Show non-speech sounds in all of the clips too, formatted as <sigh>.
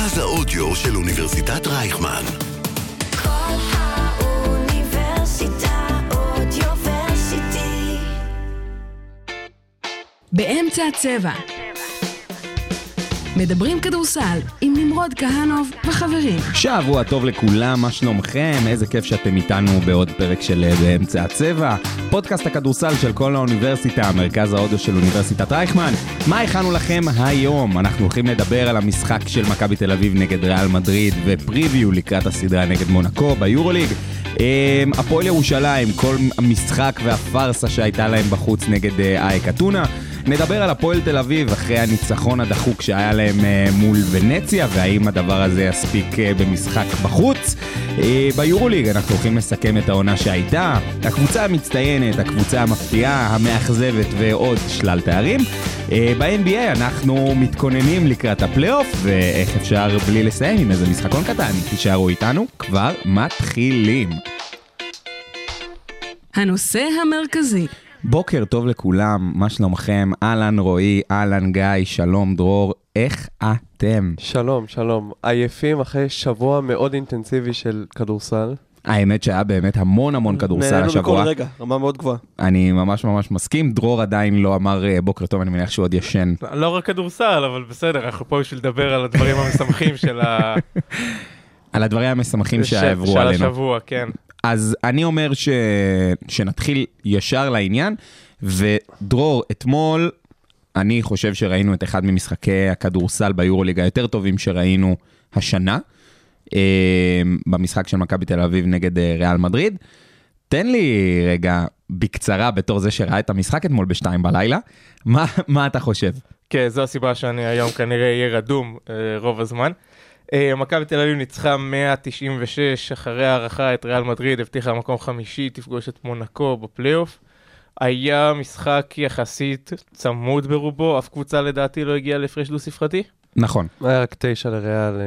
מרכז האודיו של אוניברסיטת רייכמן. כל האוניברסיטה אודיוורסיטי. באמצע הצבע. מדברים כדורסל עם נמרוד כהנוב וחברים. שבוע טוב לכולם, מה שלומכם? איזה כיף שאתם איתנו בעוד פרק של אה, באמצע הצבע. פודקאסט הכדורסל של כל האוניברסיטה, מרכז ההודו של אוניברסיטת רייכמן. מה הכנו לכם היום? אנחנו הולכים לדבר על המשחק של מכבי תל אביב נגד ריאל מדריד ופריוויו לקראת הסדרה נגד מונקו ביורוליג. אמ, הפועל ירושלים, כל המשחק והפארסה שהייתה להם בחוץ נגד אה, אייק אתונה. נדבר על הפועל תל אביב אחרי הניצחון הדחוק שהיה להם אה, מול ונציה, והאם הדבר הזה יספיק אה, במשחק בחוץ. אה, ביורוליג אנחנו הולכים לסכם את העונה שהייתה, הקבוצה המצטיינת, הקבוצה המפתיעה, המאכזבת ועוד שלל תארים. ב-NBA אנחנו מתכוננים לקראת הפלייאוף, ואיך אפשר בלי לסיים עם איזה משחקון קטן. תישארו איתנו, כבר מתחילים. הנושא המרכזי, בוקר טוב לכולם, מה שלומכם? אהלן רועי, אהלן גיא, שלום דרור, איך אתם? שלום, שלום. עייפים אחרי שבוע מאוד אינטנסיבי של כדורסל. האמת שהיה באמת המון המון כדורסל נהנינו השבוע. מכל רגע, רמה מאוד גבוהה. אני ממש ממש מסכים, דרור עדיין לא אמר אה, בוקר טוב, אני מניח שהוא עוד ישן. לא רק כדורסל, אבל בסדר, אנחנו פה בשביל לדבר על הדברים המשמחים של ה- <laughs> על הדברים המשמחים שעברו של עלינו. השבוע, כן. אז אני אומר ש... שנתחיל ישר לעניין, ודרור, אתמול אני חושב שראינו את אחד ממשחקי הכדורסל ביורוליג היותר טובים שראינו השנה, אה, במשחק של מכבי תל אביב נגד אה, ריאל מדריד. תן לי רגע, בקצרה, בתור זה שראה את המשחק אתמול בשתיים בלילה, מה, מה אתה חושב? כן, זו הסיבה שאני היום כנראה אהיה רדום אה, רוב הזמן. אה, מכבי תל אביב ניצחה 196 אחרי הערכה את ריאל מדריד, הבטיחה מקום חמישי, תפגוש את מונקו בפלייאוף. היה משחק יחסית צמוד ברובו, אף קבוצה לדעתי לא הגיעה להפרש דו ספרתי. נכון, היה רק תשע לריאל.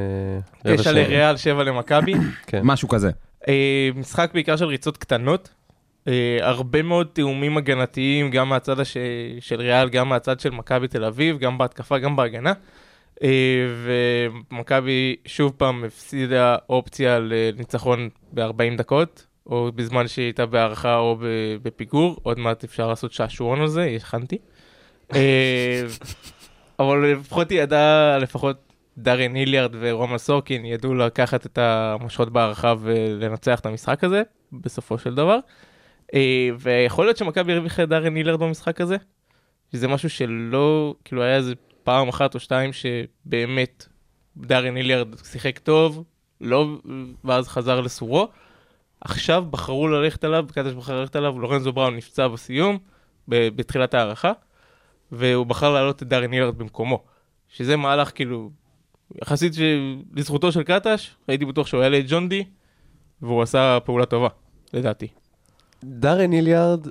אה, תשע. לריאל, שבע למכבי. <coughs> כן. משהו כזה. אה, משחק בעיקר של ריצות קטנות. הרבה מאוד תיאומים הגנתיים, גם מהצד הש... של ריאל, גם מהצד של מכבי תל אביב, גם בהתקפה, גם בהגנה. אה, ומכבי שוב פעם הפסידה אופציה לניצחון ב-40 דקות, או בזמן שהיא הייתה בהערכה או בפיגור. עוד מעט אפשר לעשות שעשועון על זה, הכנתי. אה, אבל לפחות היא ידעה, לפחות דארין היליארד ורומא סורקין ידעו לקחת את המושכות בהערכה ולנצח את המשחק הזה, בסופו של דבר. אה, ויכול להיות שמכבי הרוויחה את דארין היליארד במשחק הזה, שזה משהו שלא, כאילו היה איזה פעם אחת או שתיים שבאמת דארין היליארד שיחק טוב, לא, ואז חזר לסורו. עכשיו בחרו ללכת עליו, קטש בחר ללכת עליו, לורנזו בראון נפצע בסיום, בתחילת ההערכה, והוא בחר להעלות את דארן היליארד במקומו. שזה מהלך כאילו, יחסית. לזכותו של קטש, הייתי בטוח שהוא יעלה את ג'ון די, והוא עשה פעולה טובה, לדעתי. דארן היליארד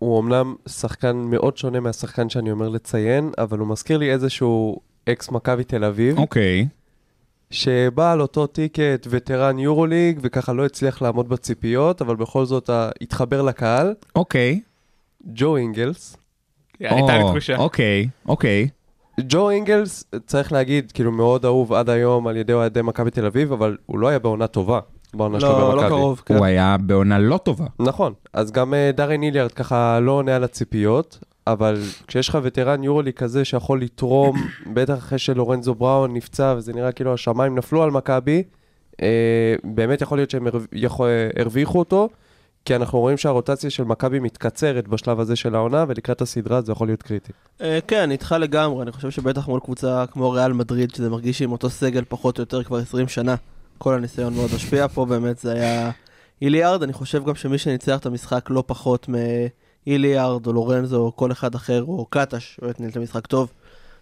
הוא אמנם שחקן מאוד שונה מהשחקן שאני אומר לציין, אבל הוא מזכיר לי איזשהו אקס מכבי תל אביב, אוקיי. שבא על אותו טיקט veteran יורוליג, וככה לא הצליח לעמוד בציפיות, אבל בכל זאת התחבר לקהל. אוקיי. ג'ו אינגלס. הייתה לי תחושה. אוקיי, אוקיי. ג'ו אינגלס, צריך להגיד, כאילו מאוד אהוב עד היום על ידי אוהדי מכבי תל אביב, אבל הוא לא היה בעונה טובה. בעונה שלו לא, במכבי. לא קרוב, כן. הוא היה בעונה לא טובה. נכון, אז גם אה, דארן היליארד ככה לא עונה על הציפיות, אבל כשיש לך וטרן יורולי כזה שיכול לתרום, <coughs> בטח אחרי שלורנזו בראון נפצע וזה נראה כאילו השמיים נפלו על מכבי, אה, באמת יכול להיות שהם אה, הרוויחו אותו, כי אנחנו רואים שהרוטציה של מכבי מתקצרת בשלב הזה של העונה, ולקראת הסדרה זה יכול להיות קריטי. אה, כן, אני איתך לגמרי, אני חושב שבטח מול קבוצה כמו ריאל מדריד, שזה מרגיש שעם אותו סגל פחות או יותר כבר 20 שנה, כל הניסיון מאוד משפיע, פה באמת זה היה איליארד, אני חושב גם שמי שניצח את המשחק לא פחות מאיליארד או לורנזו או כל אחד אחר, או קטש, באמת ניהל את המשחק טוב,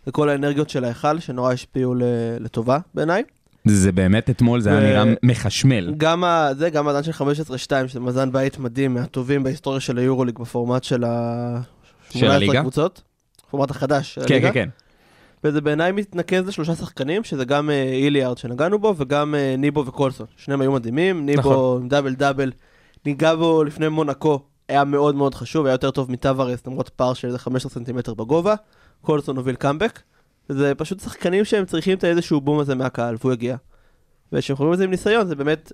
זה כל האנרגיות של ההיכל שנורא השפיעו לטובה בעיניי. זה באמת אתמול, זה היה נראה מחשמל. גם ה- זה, גם מאזן של 15-2, שזה מאזן בית מדהים, מהטובים בהיסטוריה של היורוליג בפורמט של ה... של 18 הליגה? קבוצות. פורמט החדש של כן, הליגה. כן, כן. וזה בעיניי מתנקז לשלושה שחקנים, שזה גם אה, איליארד שנגענו בו, וגם אה, ניבו וקולסון. שניהם היו מדהימים, ניבו נכון. עם דאבל דאבל, ניגע בו לפני מונקו, היה מאוד מאוד חשוב, היה יותר טוב מטווארס, למרות פער של איזה 15 סנטימטר בגובה. קולסון הוביל קאמבק, זה פשוט שחקנים שהם צריכים את האיזשהו בום הזה מהקהל, והוא הגיע. וכשהם חושבים על זה עם ניסיון, זה באמת...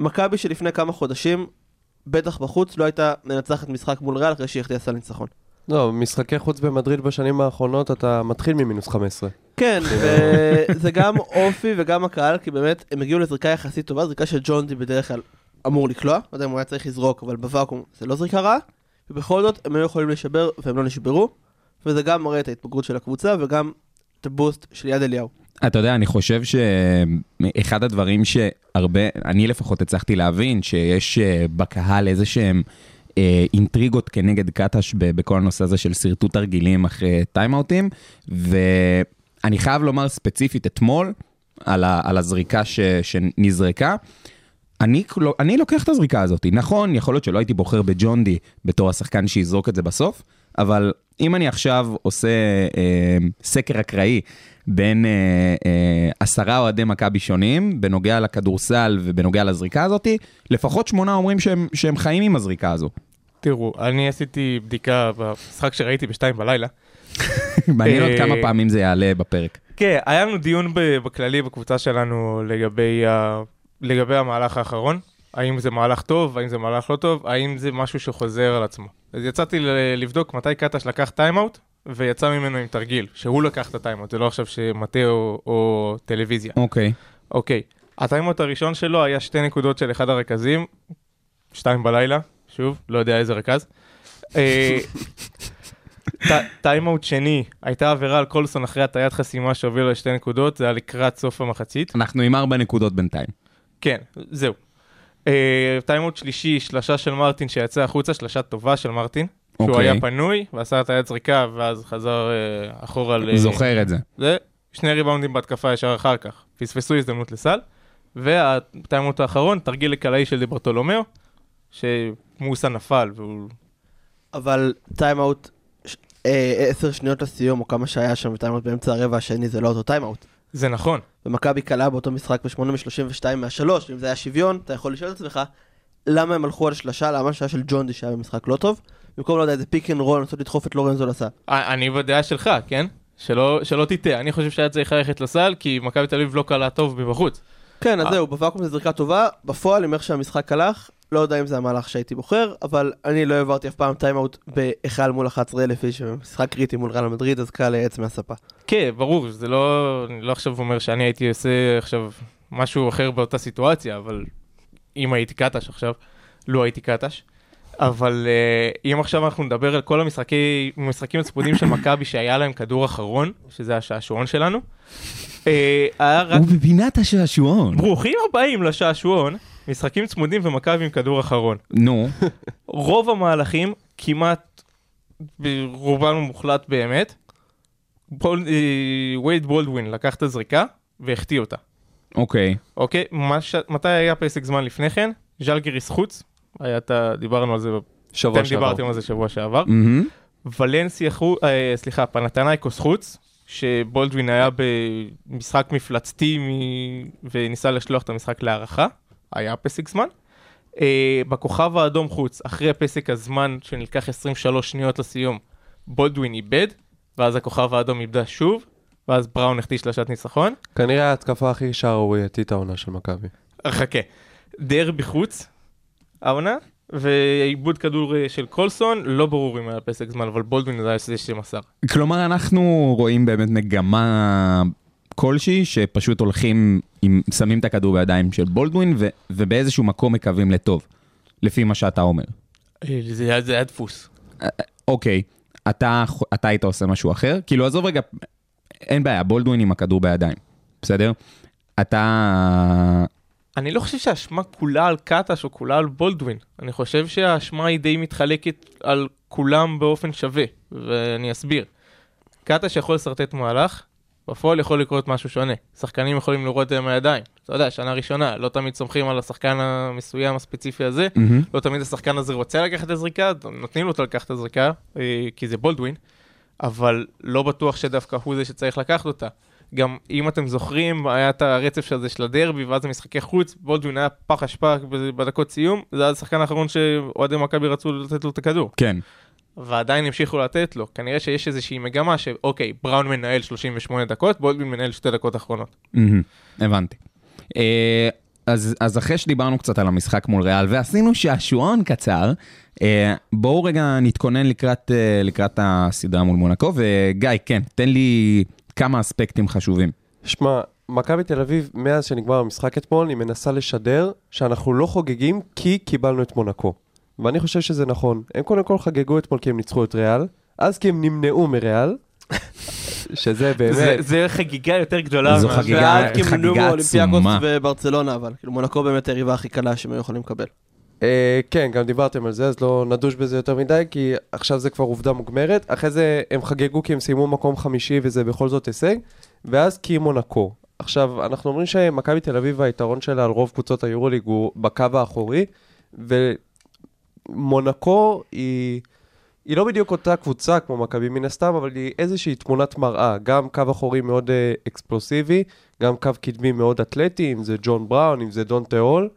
מכבי שלפני כמה חודשים, בטח בחוץ, לא הייתה מנצחת משחק מול ריאל אחרי שהיא החטיאה סל ניצחון. לא, משחקי חוץ במדריד בשנים האחרונות, אתה מתחיל ממינוס 15. כן, <laughs> וזה גם אופי וגם הקהל, כי באמת, הם הגיעו לזריקה יחסית טובה, זריקה של ג'ונדי בדרך כלל אמור לקלוע, לא יודע אם הוא היה צריך לזרוק, אבל בוואקום זה לא זריקה רעה, ובכל זאת הם היו יכולים לשבר והם לא נשברו, וזה גם מראה את ההתבגרות של הקבוצה וגם את הבוסט של יד אליהו. אתה יודע, אני חושב שאחד הדברים שהרבה, אני לפחות הצלחתי להבין, שיש אה, בקהל איזה שהם אה, אינטריגות כנגד קטש בכל הנושא הזה של שרטוט תרגילים אחרי טיימאוטים, ואני חייב לומר ספציפית אתמול, על, ה, על הזריקה ש, שנזרקה, אני, לא- אני לוקח את הזריקה הזאת. נכון, יכול להיות שלא הייתי בוחר בג'ון די בתור השחקן שיזרוק את זה בסוף, אבל אם אני עכשיו עושה אה, סקר אקראי בין אה, אה, עשרה אוהדי מכבי שונים, בנוגע לכדורסל ובנוגע לזריקה הזאת, לפחות שמונה אומרים שהם, שהם חיים עם הזריקה הזו. תראו, אני עשיתי בדיקה במשחק שראיתי בשתיים בלילה. <laughs> מעניין עוד אה, כמה פעמים זה יעלה בפרק. כן, היה לנו דיון בכללי בקבוצה שלנו לגבי, ה... לגבי המהלך האחרון. האם זה מהלך טוב, האם זה מהלך לא טוב, האם זה משהו שחוזר על עצמו. אז יצאתי לבדוק מתי קטש לקח טיימאוט, ויצא ממנו עם תרגיל, שהוא לקח את הטיימאוט, זה לא עכשיו שמאטה או, טלוויזיה. אוקיי. אוקיי, הטיימאוט הראשון שלו היה שתי נקודות של אחד הרכזים, שתיים בלילה, שוב, לא יודע איזה רכז. אה, טיימאוט שני, הייתה עבירה על קולסון אחרי הטיית חסימה שהובילה לשתי נקודות, זה היה לקראת סוף המחצית. אנחנו עם ארבע נקודות בינתיים. כן, זהו. אה, טיימאוט שלישי, שלשה של מרטין שיצא החוצה, שלשה טובה של מרטין. שהוא אוקיי. היה פנוי, ועשה את היד זריקה, ואז חזר אה, אחורה ל... זוכר את זה. זה שני ריבאונדים בהתקפה ישר אחר כך. פספסו הזדמנות לסל. והטיימאוט האחרון, תרגיל לקלעי של דיברתולומיאו, שמוסה נפל, והוא... אבל טיימאוט, אה, עשר שניות לסיום, או כמה שהיה שם טיימאוט באמצע הרבע השני, זה לא אותו טיימאוט. זה נכון. ומכבי קלעה באותו משחק ב-8 מ-32 מהשלוש, אם זה היה שוויון, אתה יכול לשאול את עצמך, למה הם הלכו על שלשה, למה השלשה של ג'ונדי שהיה במשחק לא טוב, במקום, לא יודע, איזה pick and roll, לנסות לדחוף את לורנזו לסל. אה, אני בדעה שלך, כן? שלא, שלא תטעה, אני חושב שהיה צריך ללכת לסל, כי מכבי תל אביב לא קלעה טוב מבחוץ. כן, אז אה. זהו, בוואקום זו זריקה טובה, בפועל, עם איך שהמשחק הלך, לא יודע אם זה המהלך שהייתי בוחר, אבל אני לא העברתי אף פעם טיימאוט בהיכל מול 11,000 איש, משחק קריטי מול ריאל מדריד, אז קל לייעץ מהספה. כן, ברור, זה לא... אני לא עכשיו אומר שאני הייתי עושה עכשיו משהו אחר באותה סיטואציה, אבל אם הייתי קטש עכשיו, לא הייתי קטש. אבל uh, אם עכשיו אנחנו נדבר על כל המשחקי, המשחקים הצמודים של מכבי שהיה להם כדור אחרון, שזה השעשועון שלנו, uh, היה רק... ובפינת השעשועון. ברוכים הבאים לשעשועון, משחקים צמודים ומכבי עם כדור אחרון. נו, רוב המהלכים, כמעט ברובם המוחלט באמת, בול, אה, וייד בולדווין לקח את הזריקה והחטיא אותה. אוקיי. אוקיי? מתי היה פסק זמן לפני כן? ז'לגיריס חוץ, היה את ה... דיברנו על זה, שבוע אתם שעבר. דיברתם על זה שבוע שעבר. מהמם. ולנסיה חוץ, אה, סליחה, פנתנייקוס חוץ, שבולדווין היה במשחק מפלצתי מ... וניסה לשלוח את המשחק להערכה, היה פסק זמן. אה, בכוכב האדום חוץ, אחרי פסק הזמן שנלקח 23 שניות לסיום, בולדווין איבד, ואז הכוכב האדום איבדה שוב, ואז בראון החטיא שלשת ניצחון. כנראה ההתקפה הכי שערורייתית העונה של מכבי. חכה. דרבי חוץ, העונה, ועיבוד כדור אה, של קולסון, לא ברור אם היה פסק זמן, אבל בולדווין זה היה זה שמסר. כלומר, אנחנו רואים באמת מגמה כלשהי, שפשוט הולכים, עם, שמים את הכדור בידיים של בולדווין, ו, ובאיזשהו מקום מקווים לטוב, לפי מה שאתה אומר. אה, זה היה- זה היה דפוס. אוקיי, אתה, אתה היית עושה משהו אחר? כאילו, עזוב רגע, אין בעיה, בולדווין עם הכדור בידיים, בסדר? אתה... אני לא חושב שהאשמה כולה על קטש או כולה על בולדווין. אני חושב שהאשמה היא די מתחלקת על כולם באופן שווה, ואני אסביר. קטש יכול לשרטט מהלך, בפועל יכול לקרות משהו שונה. שחקנים יכולים לראות את זה עם הידיים. אתה יודע, שנה ראשונה, לא תמיד סומכים על השחקן המסוים הספציפי הזה. מהמם. לא תמיד השחקן הזה רוצה לקחת את הזריקה, נותנים לו לקחת את הזריקה, אה, כי זה בולדווין, אבל לא בטוח שדווקא הוא זה שצריך לקחת אותה. גם אם אתם זוכרים, היה את הרצף הזה של הדרבי, ואז המשחקי חוץ, בולדווין היה פח אשפה בדקות סיום, זה היה השחקן האחרון שאוהדי מכבי רצו לתת לו את הכדור. כן. ועדיין המשיכו לתת לו. כנראה שיש איזושהי מגמה שאוקיי, בראון מנהל 38 דקות, בולדווין מנהל שתי דקות אחרונות. הבנתי. אה, אז, אז אחרי שדיברנו קצת על המשחק מול ריאל ועשינו שעשועון קצר, אה, בואו רגע נתכונן לקראת, אה, לקראת הסדרה מול מונקו, וגיא, כן, תן לי כמה אספקטים חשובים. שמע, מכבי תל אביב, מאז שנגמר המשחק אתמול, היא מנסה לשדר שאנחנו לא חוגגים כי קיבלנו את מונקו. ואני חושב שזה נכון. הם קודם כל חגגו אתמול כי הם ניצחו את ריאל, אז כי הם נמנעו מריאל, <laughs> שזה באמת... זה, זה חגיגה יותר גדולה. זו חגיגה- ועד כי הם נמנעו מאולימפיאקוס עצומה. וברצלונה, אבל כאילו מונקו באמת היריבה הכי קלה שהם היו יכולים לקבל. אה, כן, גם דיברתם על זה, אז לא נדוש בזה יותר מדי, כי עכשיו זה כבר עובדה מוגמרת. אחרי זה הם חגגו כי הם סיימו מקום חמישי וזה בכל זאת הישג, ואז כי מונקו. עכשיו, אנחנו אומרים שמכבי תל אביב, היתרון שלה על רוב קבוצות היורוליג הוא בקו האחורי, ומונקו היא... היא לא בדיוק אותה קבוצה כמו מכבי מן הסתם, אבל היא איזושהי תמונת מראה. גם קו אחורי מאוד אה, אקספלוסיבי, גם קו קדמי מאוד אתלטי, אם זה ג'ון בראון, אם זה דון תיאול.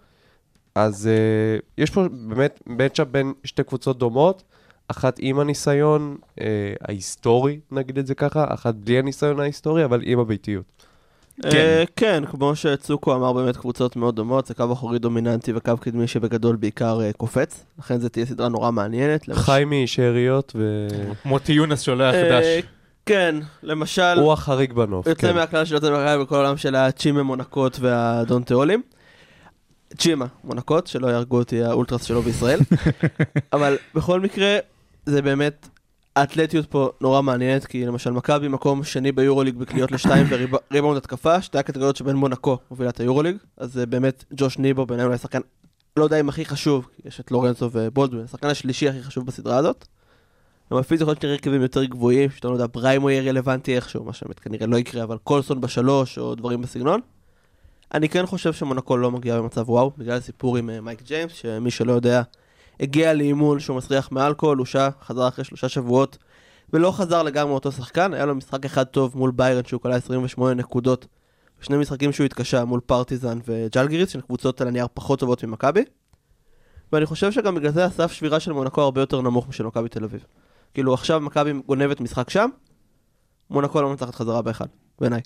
אז uh, יש פה באמת מצ'אפ בין שתי קבוצות דומות, אחת עם הניסיון uh, ההיסטורי, נגיד את זה ככה, אחת בלי הניסיון ההיסטורי, אבל עם הביתיות. כן. כן, כמו שצוקו אמר, באמת קבוצות מאוד דומות, זה קו אחורי דומיננטי וקו קדמי שבגדול בעיקר אה, קופץ, לכן זו תהיה סדרה נורא מעניינת. למשל- חי משאריות, מוטי יונס שולח אה, דש. כן, למשל, והוא החריג בנוף. יוצא כן. מהכלל של יוצא מהכלל בכל העולם של הצ'ימה מונקות והדון תיאולים. צ'ימה מונקות, שלא יהרגו אותי האולטרס שלו בישראל. <laughs> אבל בכל מקרה, זה באמת, האתלטיות פה נורא מעניינת, כי למשל מכבי מקום שני ביורוליג בקליעות לשתיים וריבאונד התקפה, שתי הקטגוריות שבין מונקו מובילה את היורוליג, אז זה באמת ג'וש ניבו בעיניי אולי השחקן, לא יודע אם הכי חשוב, יש את לורנצו ובולדווין, השחקן השלישי הכי חשוב בסדרה הזאת. גם אפילו יכול להיות הרכבים יותר גבוהים, שאתה לא יודע, בריימו יהיה רלוונטי איכשהו, מה שבאמת כנראה לא יקרה, אבל קולסון בשלוש או דברים בסגנון. אני כן חושב שמונקו לא מגיעה במצב וואו, בגלל הסיפור עם אה, מייק ג'יימס, שמי שלא יודע, הגיע לאימון שהוא מסריח מאלכוהול, הושע, חזר אחרי שלושה שבועות, ולא חזר לגמרי אותו שחקן, היה לו משחק אחד טוב מול ביירן שהוא כלל 28 נקודות, שני משחקים שהוא התקשה מול פרטיזן וז'לגיריס, שהן קבוצות על הנייר פחות טובות ממכבי. ואני חושב שגם בגלל זה הסף שבירה של מונקו הרבה יותר נמוך משל מכבי תל אביב. כאילו עכשיו מכבי גונבת משחק שם, מונקו לא מנצחת חזרה באחד, בעיניי.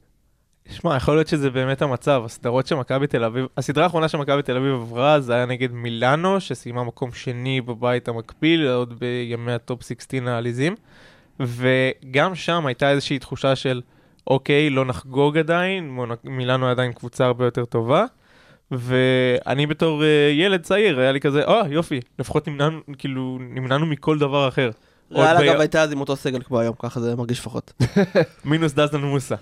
שמע, יכול להיות שזה באמת המצב, הסדרות של מכבי תל אביב, הסדרה האחרונה שמכבי תל אביב עברה זה היה נגד מילאנו, שסיימה מקום שני בבית המקביל, עוד בימי הטופ 16 העליזים, וגם שם הייתה איזושהי תחושה של, אוקיי, לא נחגוג עדיין, מילאנו עדיין קבוצה הרבה יותר טובה, ואני בתור uh, ילד צעיר, היה לי כזה, אה, יופי, לפחות נמנענו, כאילו, נמנענו מכל דבר אחר. ריאל ב- אגב הייתה אז עם אותו סגל כמו היום, ככה זה מרגיש לפחות. <laughs> מינוס דזן מוסה.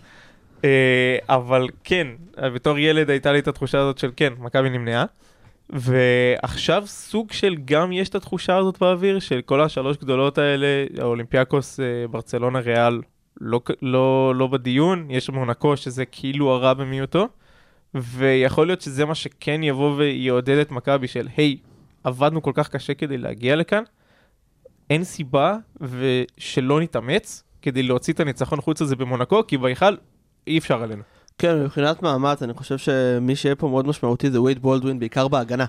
אה, אבל כן, בתור ילד הייתה לי את התחושה הזאת של כן, מכבי נמנעה. ועכשיו סוג של גם יש את התחושה הזאת באוויר של כל השלוש גדולות האלה, האולימפיאקוס, אה, ברצלונה, ריאל, לא, לא, לא בדיון, יש מונקו שזה כאילו הרע במיעוטו, ויכול להיות שזה מה שכן יבוא ויעודד את מכבי של היי, עבדנו כל כך קשה כדי להגיע לכאן, אין סיבה ושלא נתאמץ כדי להוציא את הניצחון חוץ הזה במונקו, כי בהיכל אי אפשר עלינו. כן, מבחינת מאמץ, אני חושב שמי שיהיה פה מאוד משמעותי זה וייד בולדווין, בעיקר בהגנה.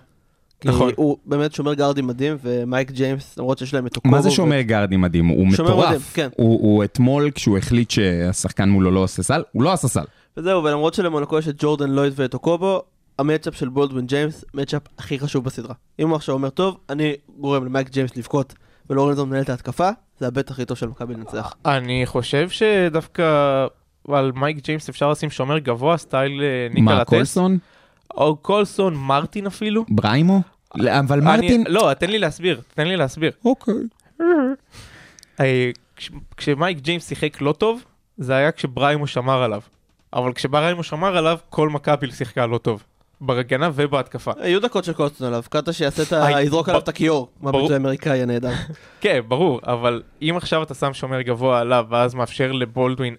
נכון. כי הוא באמת שומר גארדים מדהים, ומייק ג'יימס, למרות שיש להם את אוקובו. מה זה ו- שומר גארד מדהים? הוא שומר מדהים, מטורף. כן. הוא הוא אתמול, כשהוא החליט שהשחקן מולו לא עושה סל, הוא לא עשה סל. וזהו, ולמרות שלמונקו יש את ג'ורדן לויד ואת אוקובו, ה matchup של בולדווין ג'יימס, matchup הכי חשוב בסדרה. אם הוא עכשיו אומר, טוב, אני גורם למייק ג'יימס לבכות, ולורנזו מנהל את ההתקפה, זה ה bet הכי טוב של מכבי לנצח. אני חושב שדווקא על מייק ג'יימס אפשר לשים שומר גבוה, style אה, ניקה מה, לטס. קולסון? או קולסון, מרטין אפילו. בריימו? לא, אבל מרטין... לא, תן לי להסביר, תן לי להסביר. אוקיי. אה, כש- כשמייק ג'יימס שיחק לא טוב, זה היה כשבריימו שמר עליו. אבל כשבריימו שמר עליו, כל מכבי שיחקה לא טוב. בהגנה ובהתקפה. היו דקות קולסון עליו, קאטה שיעשה את ה... יזרוק עליו את הכיור. ביטוי האמריקאי הנהדר. <laughs> כן, ברור, אבל אם עכשיו אתה שם שומר גבוה עליו, ואז מאפשר לבולדווין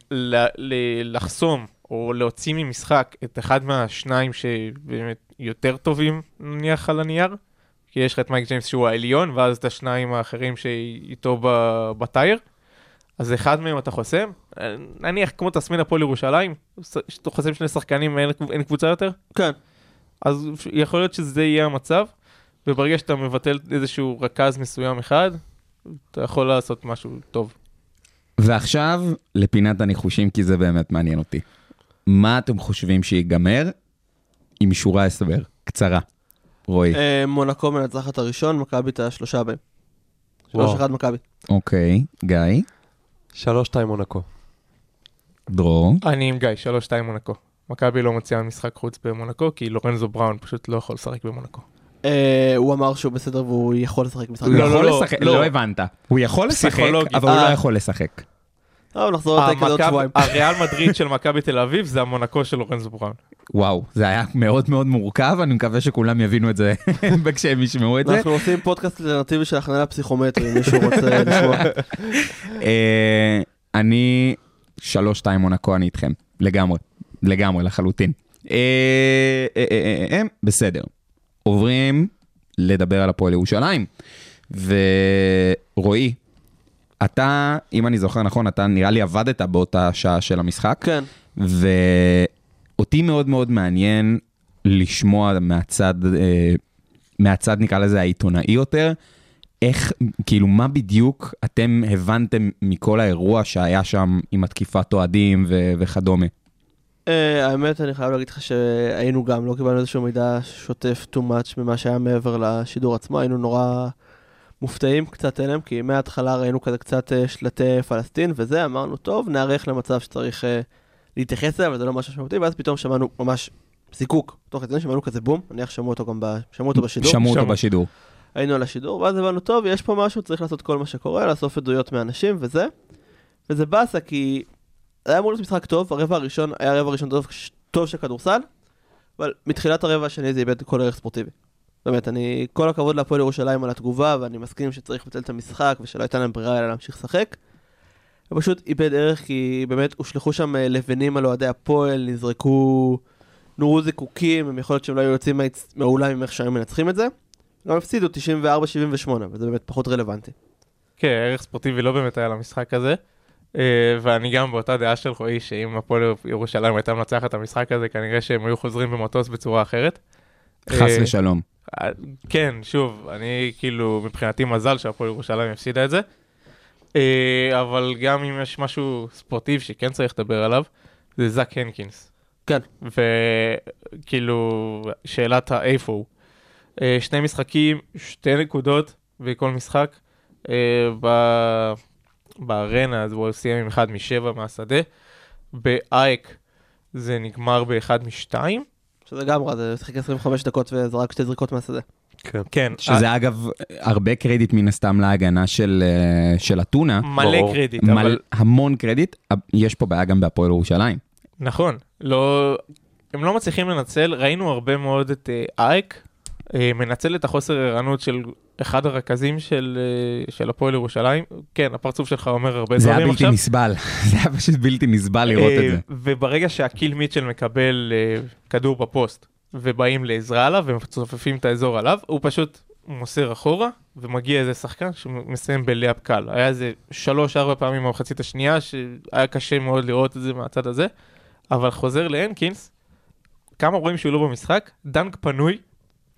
לחסום, או להוציא ממשחק את אחד מהשניים שבאמת יותר טובים, נניח על הנייר, כי יש לך את מייק ג'יימס שהוא העליון, ואז את השניים האחרים שאיתו בטייר, אז אחד מהם אתה חוסם, אה, נניח כמו תסמין הפועל ירושלים, שאתה חוסם שני שחקנים, אין, אין קבוצה יותר, כן. אז יכול להיות שזה יהיה המצב, וברגע שאתה מבטל איזשהו רכז מסוים אחד, אתה יכול לעשות משהו טוב. ועכשיו לפינת הניחושים, כי זה באמת מעניין אותי. מה אתם חושבים שיגמר עם שורה הסבר? קצרה. רועי. אה, מונקו מנצחת הראשון, מכבי את השלושה הבאים. שלוש. אחד מכבי. אוקיי, גיא, שלוש שתיים מונקו. דרור. אני עם גיא, 3-2 מונקו. מכבי לא מוציאה משחק חוץ במונקו, כי לורנזו בראון פשוט לא יכול לשחק במונקו. אה, הוא אמר שהוא בסדר והוא יכול לשחק משחק. לא, יכול לא, לשחק, לא. לא הבנת. הוא יכול לשחק. אבל הוא לא אה. יכול לשחק. טוב, נחזור לטקס עוד המכב- שבועיים. הריאל מדריד של מכבי תל אביב זה המונקו של לורנזו בראון. וואו, זה היה מאוד מאוד מורכב, אני מקווה שכולם יבינו את זה <laughs> כשהם ישמעו את זה. אנחנו עושים פודקאסט אלטרנטיבי של הכנה לפסיכומטרי, אם מישהו רוצה לשמוע. אה, אני שלוש שתיים מונקו, אני איתכם. לגמרי. לגמרי, לחלוטין. אה, אה, אה, בסדר. עוברים לדבר על הפועל ירושלים. ורועי, אתה, אם אני זוכר נכון, אתה נראה לי עבדת באותה שעה של המשחק. כן. ואותי מאוד מאוד מעניין לשמוע מהצד, מהצד נקרא לזה העיתונאי יותר, איך, כאילו מה בדיוק אתם הבנתם מכל האירוע שהיה שם עם התקיפת אוהדים וכדומה. אה, האמת, אני חייב להגיד לך שהיינו גם, לא קיבלנו איזשהו מידע שוטף too much ממה שהיה מעבר לשידור עצמו, היינו נורא מופתעים קצת אליהם, כי מההתחלה ראינו כזה קצת אה, שלטי פלסטין וזה, אמרנו, טוב, נערך למצב שצריך אה, להתייחס אליו, אבל זה לא משהו משמעותי, ואז פתאום שמענו ממש זיקוק, תוך כדי שמענו כזה בום, נניח שמעו אותו גם ב... שמעו אותו בשידור. שמעו אותו. בשידור. היינו על השידור, ואז הבנו, טוב, יש פה משהו, צריך לעשות כל מה שקורה, לאסוף עדויות מאנשים וזה. וזה באסה, כי היה אמור להיות משחק טוב, הרבע הראשון היה רבע ראשון טוב, טוב של כדורסל, אבל מתחילת הרבע השני זה איבד כל ערך ספורטיבי. באמת, אני, כל הכבוד להפועל ירושלים על התגובה, ואני מסכים שצריך לבטל את המשחק, ושלא הייתה להם ברירה אלא להמשיך לשחק. הוא פשוט איבד ערך, כי באמת הושלכו שם אה, לבנים על אוהדי הפועל, נזרקו, נורו זיקוקים, הם יכול להיות שהם לא היו יוצאים מהאולם עם איך שהיו מנצחים את זה. גם הפסידו 94-78, וזה באמת פחות רלוונטי. כן, ערך ספורטיבי לא באמת היה למשחק הזה. אה, ואני גם באותה דעה של רועי, שאם הפועל ירושלים הייתה מנצחת את המשחק הזה, כנראה שהם היו חוזרים במטוס בצורה אחרת. חס אה, ושלום. אה, כן, שוב, אני כאילו, מבחינתי מזל שהפועל ירושלים הפסידה את זה. אבל גם אם יש משהו ספורטיבי שכן צריך לדבר עליו, זה זאק הנקינס. כן. וכאילו, שאלת האיפה הוא. שני משחקים, שתי נקודות בכל משחק. ב- בארנה אז הוא סיים עם אחד משבע מהשדה. באייק זה נגמר באחד משתיים. שזה גם רע, זה שיחק 25 דקות וזרק שתי זריקות מהשדה. כן. כן, שזה אגב הרבה קרדיט מן הסתם להגנה של, אה, של אתונה. מלא ברור. קרדיט, מל, אבל המון קרדיט, יש פה בעיה גם בהפועל ירושלים. נכון, לא, הם לא מצליחים לנצל, ראינו הרבה מאוד את אה, אייק, אה, מנצל את החוסר ערנות של אחד הרכזים של, אה, של הפועל ירושלים. כן, הפרצוף שלך אומר הרבה זה היה דברים בלתי עכשיו. נסבל, <laughs> זה היה פשוט בלתי נסבל לראות אה, את זה. וברגע שהקיל מיטשל מקבל אה, כדור בפוסט, ובאים לעזרה עליו, ומצופפים את האזור עליו, הוא פשוט מוסר אחורה, ומגיע איזה שחקן שמסיים בלאפ קל. היה איזה שלוש-ארבע פעמים במחצית השנייה, שהיה קשה מאוד לראות את זה מהצד הזה, אבל חוזר להנקינס, כמה רואים שהוא לא במשחק, דנק פנוי,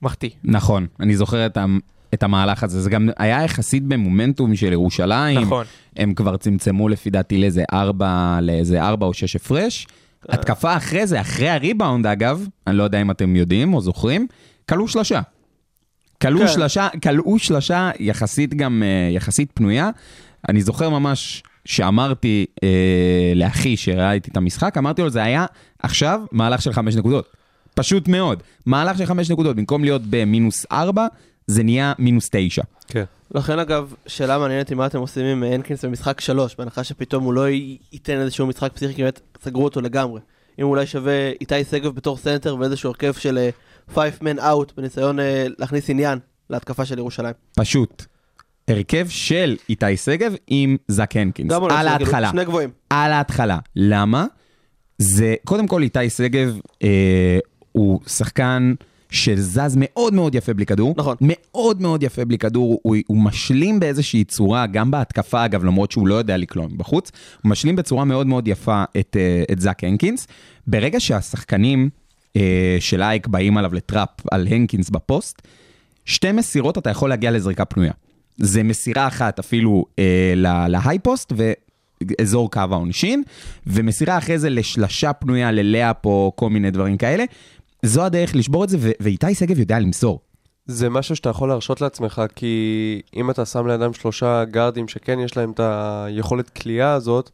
מחטיא. נכון, אני זוכר את, המ- את המהלך הזה, זה גם היה יחסית במומנטום של ירושלים, נכון. הם כבר צמצמו לפי דעתי לאיזה ארבע, לאיזה ארבע או שש הפרש. כן. התקפה אחרי זה, אחרי הריבאונד אגב, אני לא יודע אם אתם יודעים או זוכרים, כלאו שלושה. כלאו כן. שלושה, כלאו שלושה יחסית גם, אה, יחסית פנויה. אני זוכר ממש שאמרתי אה, לאחי שראה איתי את המשחק, אמרתי לו, זה היה עכשיו מהלך של חמש נקודות. פשוט מאוד. מהלך של חמש נקודות, במקום להיות במינוס ארבע, זה נהיה מינוס תשע. כן. לכן אגב, שאלה מעניינת היא מה אתם עושים עם הנקינס במשחק שלוש, בהנחה שפתאום הוא לא ייתן איזשהו משחק פסיכי, כי באמת סגרו אותו לגמרי. אם אולי שווה איתי שגב בתור סנטר ואיזשהו הרכב של 5 man out בניסיון אה, להכניס עניין להתקפה של ירושלים. פשוט. הרכב של איתי שגב עם זאק הנקינס. גם על ההתחלה. שני גבוהים. על ההתחלה. למה? זה, קודם כל איתי שגב אה, הוא שחקן שזז מאוד מאוד יפה בלי כדור. נכון. מאוד מאוד יפה בלי כדור, הוא, הוא משלים באיזושהי צורה, גם בהתקפה אגב, למרות שהוא לא יודע לקלוע מבחוץ, הוא משלים בצורה מאוד מאוד יפה את, אה, את זאק הנקינס. ברגע שהשחקנים אה, של איך באים עליו ל trap על הנקינס בפוסט, שתי מסירות אתה יכול להגיע לזריקה פנויה. זה מסירה אחת אפילו אה, ל- ל high post ואזור קו העונשין, ומסירה אחרי זה לשלשה פנויה ל layup או כל מיני דברים כאלה. זו הדרך לשבור את זה, ואיתי שגב יודע למסור. זה משהו שאתה יכול להרשות לעצמך, כי אם אתה שם לידם שלושה גארדים שכן יש להם את היכולת קליעה הזאת,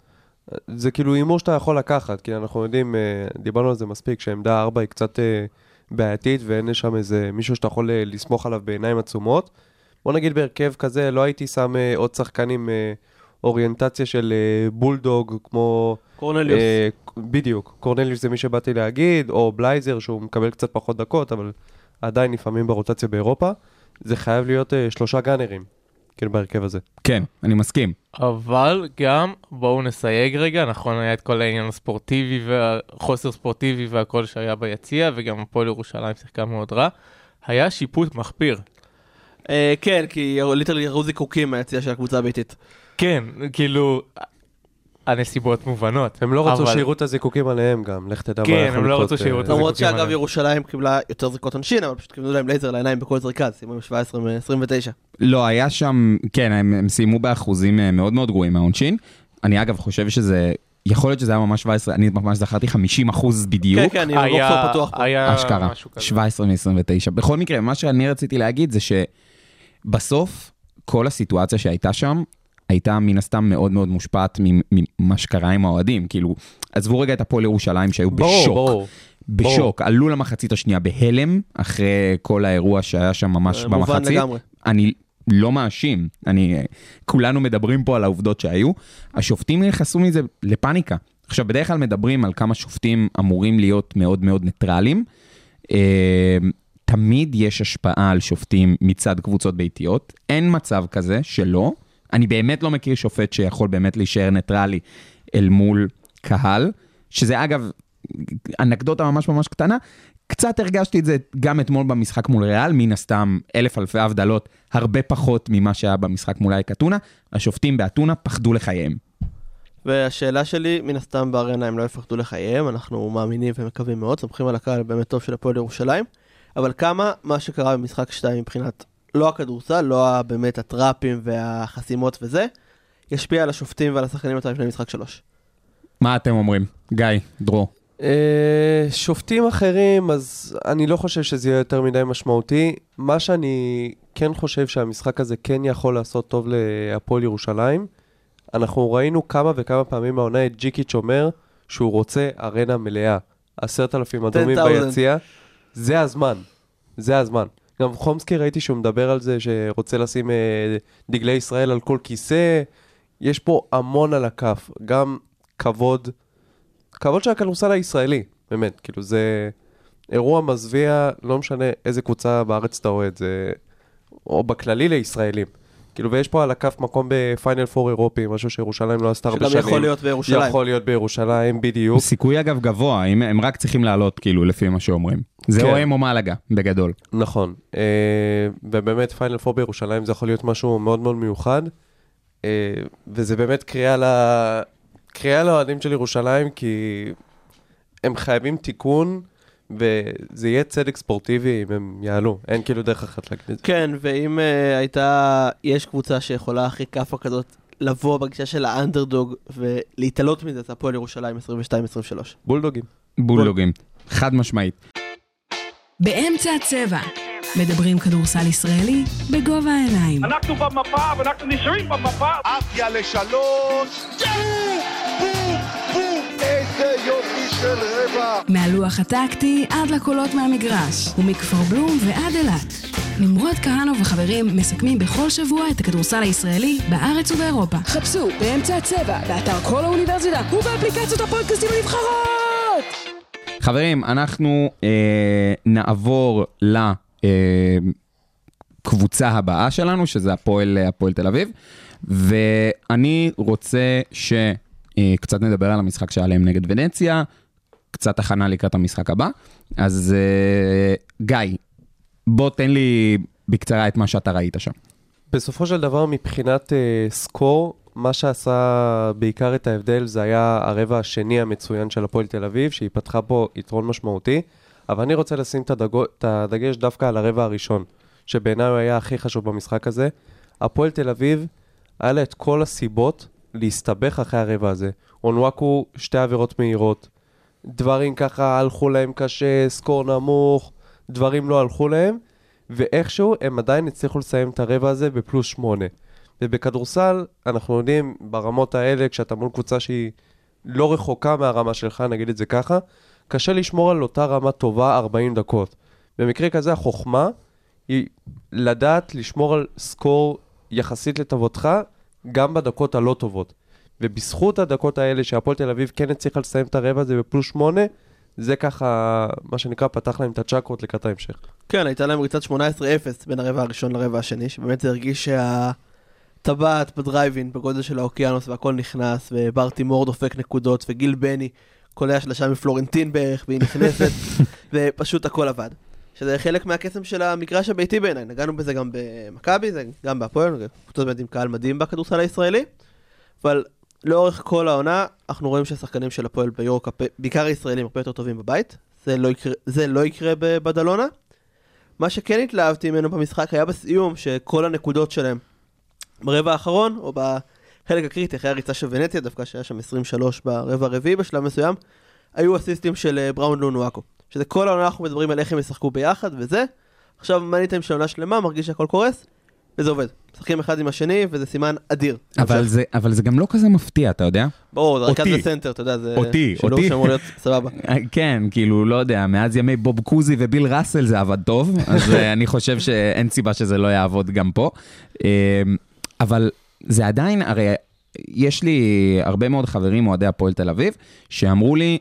זה כאילו הימור שאתה יכול לקחת, כי אנחנו יודעים, אה, דיברנו על זה מספיק, שעמדה 4 היא קצת אה, בעייתית ואין שם איזה מישהו שאתה יכול אה, לסמוך עליו בעיניים עצומות. בוא נגיד בהרכב כזה, לא הייתי שם עוד אה, אוריינטציה של אה, בולדוג, כמו... קורנליוס. אה, בדיוק, קורנליוס זה מי שבאתי להגיד, או בלייזר שהוא מקבל קצת פחות דקות, אבל עדיין לפעמים ברוטציה באירופה. זה חייב להיות אה, שלושה גאנרים, כאילו בהרכב הזה. כן, אני מסכים. אבל גם, בואו נסייג רגע, נכון היה את כל העניין הספורטיבי והחוסר ספורטיבי והכל שהיה ביציע, וגם הפועל ירושלים שיחקה מאוד רע. היה שיפוט מחפיר. אה, כן, כי literally ירו זיקוקים מהיציאה של הקבוצה הביתית. כן, כאילו, הנסיבות מובנות. הם לא רצו אבל- שיראו את הזיקוקים עליהם גם, לך תדע מה כן, יכול הם לא לקרות, רצו שיראו אה, את זה. למרות שאגב עליהם. ירושלים קיבלה יותר זריקות עונשין, אבל פשוט כיוונו להם לייזר לעיניים בכל זריקה, סיימו עם 17 מ-29. לא, היה שם, כן, הם, הם סיימו באחוזים אה, מאוד מאוד גרועים מהעונשין. אני אגב חושב שזה, יכול להיות שזה היה ממש 17, אני ממש זכרתי 50 אחוז בדיוק. כן, כן, אני היה- לא פתוח פה. היה אשכרה, משהו כזה. 17 מ-29. בכל מקרה, מה שאני רציתי להגיד זה שבסוף, כל הסיטואציה שהייתה שם, הייתה מן הסתם מאוד מאוד מושפעת ממ- ממה שקרה עם האוהדים. כאילו, עזבו רגע את הפועל ירושלים שהיו ברור, בשוק. ברור. בשוק, עלו למחצית השנייה בהלם, אחרי כל האירוע שהיה שם ממש אה, מובן במחצית. לגמרי. אני לא מאשים, אני, כולנו מדברים פה על העובדות שהיו. השופטים נכנסו מזה לפאניקה. עכשיו, בדרך כלל מדברים על כמה שופטים אמורים להיות מאוד מאוד ניטרלים. אה, תמיד יש השפעה על שופטים מצד קבוצות ביתיות, אין מצב כזה שלא. אני באמת לא מכיר שופט שיכול באמת להישאר ניטרלי אל מול קהל, שזה אגב, אנקדוטה ממש ממש קטנה, קצת הרגשתי את זה גם אתמול במשחק מול ריאל, מן הסתם אלף אלפי הבדלות, הרבה פחות ממה שהיה במשחק מול אייק אתונה. השופטים באתונה פחדו לחייהם. והשאלה שלי, מן הסתם בארנה הם לא יפחדו לחייהם, אנחנו מאמינים ומקווים מאוד, סומכים על הקהל באמת טוב של הפועל ירושלים, אבל כמה מה שקרה במשחק 2 מבחינת לא הכדורסל, לא באמת הטראפים והחסימות וזה, ישפיע על השופטים ועל השחקנים אותם לפני משחק 3. מה אתם אומרים? גיא, דרור. אה, שופטים אחרים, אז אני לא חושב שזה יהיה יותר מדי משמעותי. מה שאני כן חושב שהמשחק הזה כן יכול לעשות טוב להפועל ירושלים, אנחנו ראינו כמה וכמה פעמים העונה את ג'יקיץ' אומר שהוא רוצה ארנה מלאה. עשרת אלפים אדומים 10,000. ביציע, זה הזמן, זה הזמן. גם חומסקי ראיתי שהוא מדבר על זה שרוצה לשים אה, דגלי ישראל על כל כיסא. יש פה המון על הכף, גם כבוד, כבוד של הכדורסל הישראלי, באמת, כאילו זה אירוע מזוויע, לא משנה איזה קבוצה בארץ אתה אוהד, זה... או בכללי לישראלים. כאילו, ויש פה על הכף מקום בפיינל פור אירופי, משהו שירושלים לא עשתה הרבה שגם שנים. יכול להיות בירושלים. יכול להיות בירושלים, בדיוק. סיכוי אגב גבוה, הם, הם רק צריכים לעלות כאילו לפי מה שאומרים. זה כן. או הם או מלאגה, בגדול. נכון. אה, ובאמת פיינל פור בירושלים זה יכול להיות משהו מאוד מאוד מיוחד. אה, וזה באמת קריאה ל... קריאה לאוהדים של ירושלים, כי הם חייבים תיקון, וזה יהיה צדק ספורטיבי אם הם יעלו. אין כאילו דרך אחת להגיד את זה. כן, ואם uh, הייתה, יש קבוצה שיכולה אחרי כאפה כזאת לבוא בגישה של האנדרדוג ולהתעלות מזה, זה הפועל ירושלים 22-23. בולדוגים. בולדוגים. חד משמעית. באמצע הצבע. מדברים כדורסל ישראלי בגובה העיניים. אנחנו במפה ואנחנו נשארים במפה. עפיה לשלוש, בום, מהלוח הטקטי עד לקולות מהמגרש, ומכפר בלום ועד אילת. נמרוד כהנוב וחברים מסכמים בכל שבוע את הכדורסל הישראלי בארץ ובאירופה. חפשו באמצע הצבע, באתר כל האוניברסיטה ובאפליקציות הפודקאסטים הנבחרות! חברים, אנחנו אה, נעבור לקבוצה הבאה שלנו, שזה הפועל, הפועל תל אביב, ואני רוצה שקצת נדבר על המשחק שהיה להם נגד ונציה, קצת הכנה לקראת המשחק הבא. אז אה, גיא, בוא תן לי בקצרה את מה שאתה ראית שם. בסופו של דבר, מבחינת uh, סקור, מה שעשה בעיקר את ההבדל זה היה הרבע השני המצוין של הפועל תל אביב, שהיא פתחה פה יתרון משמעותי, אבל אני רוצה לשים את, הדגו, את הדגש דווקא על הרבע הראשון, שבעיניי הוא היה הכי חשוב במשחק הזה. הפועל תל אביב, היה לה את כל הסיבות להסתבך אחרי הרבע הזה. אונוואקו, שתי עבירות מהירות. דברים ככה הלכו להם קשה, סקור נמוך, דברים לא הלכו להם, ואיכשהו הם עדיין הצליחו לסיים את הרבע הזה בפלוס שמונה. ובכדורסל, אנחנו יודעים, ברמות האלה, כשאתה מול קבוצה שהיא לא רחוקה מהרמה שלך, נגיד את זה ככה, קשה לשמור על אותה רמה טובה 40 דקות. במקרה כזה החוכמה היא לדעת לשמור על סקור יחסית לטובתך, גם בדקות הלא טובות. ובזכות הדקות האלה שהפועל תל אביב כן הצליחה לסיים את הרבע הזה בפלוס שמונה, זה ככה, מה שנקרא, פתח להם את הצ'קרות לקראת ההמשך. כן, הייתה להם ריצת 18-0 בין הרבע הראשון לרבע השני, שבאמת זה הרגיש שהטבעת בדרייבין בגודל של האוקיינוס והכל נכנס, ובר תימור דופק נקודות, וגיל בני קולע שלושה מפלורנטין בערך, והיא נכנסת, <laughs> ופשוט הכל עבד. שזה חלק מהקסם של המגרש הביתי בעיניי, נגענו בזה גם במכבי, גם בהפועל, קבוצות באמת עם קהל מדהים בכדורסל הישראלי, אבל לאורך כל העונה, אנחנו רואים שהשחקנים של הפועל ביורקאפ, בעיקר הישראלים, הרבה יותר טובים בבית, זה לא יקרה, זה לא יקרה בבדלונה. מה שכן התלהבתי ממנו במשחק היה בסיום, שכל הנקודות שלהם ברבע האחרון, או בחלק הקריטי, אחרי הריצה של ונציה, דווקא שהיה שם 23 ברבע הרביעי בשלב מסוים, היו אסיסטים של אה, בראון לונואקו. שזה כל העונה אנחנו מדברים על איך הם ישחקו ביחד וזה. עכשיו מניתם של עונה שלמה, מרגיש שהכל קורס, וזה עובד. משחקים אחד עם השני, וזה סימן אדיר. אבל זה, אבל זה גם לא כזה מפתיע, אתה יודע? ברור, זה רכז אותי. בסנטר, אתה יודע, זה אותי, שילוב אותי. שאמור להיות סבבה. <laughs> כן, כאילו, לא יודע, מאז ימי בוב קוזי וביל ראסל זה עבד טוב, אז אה, אני חושב שאין סיבה שזה לא יעבוד גם פה. אה, אבל זה עדיין, הרי יש לי הרבה מאוד חברים אוהדי הפועל תל אביב, שאמרו לי,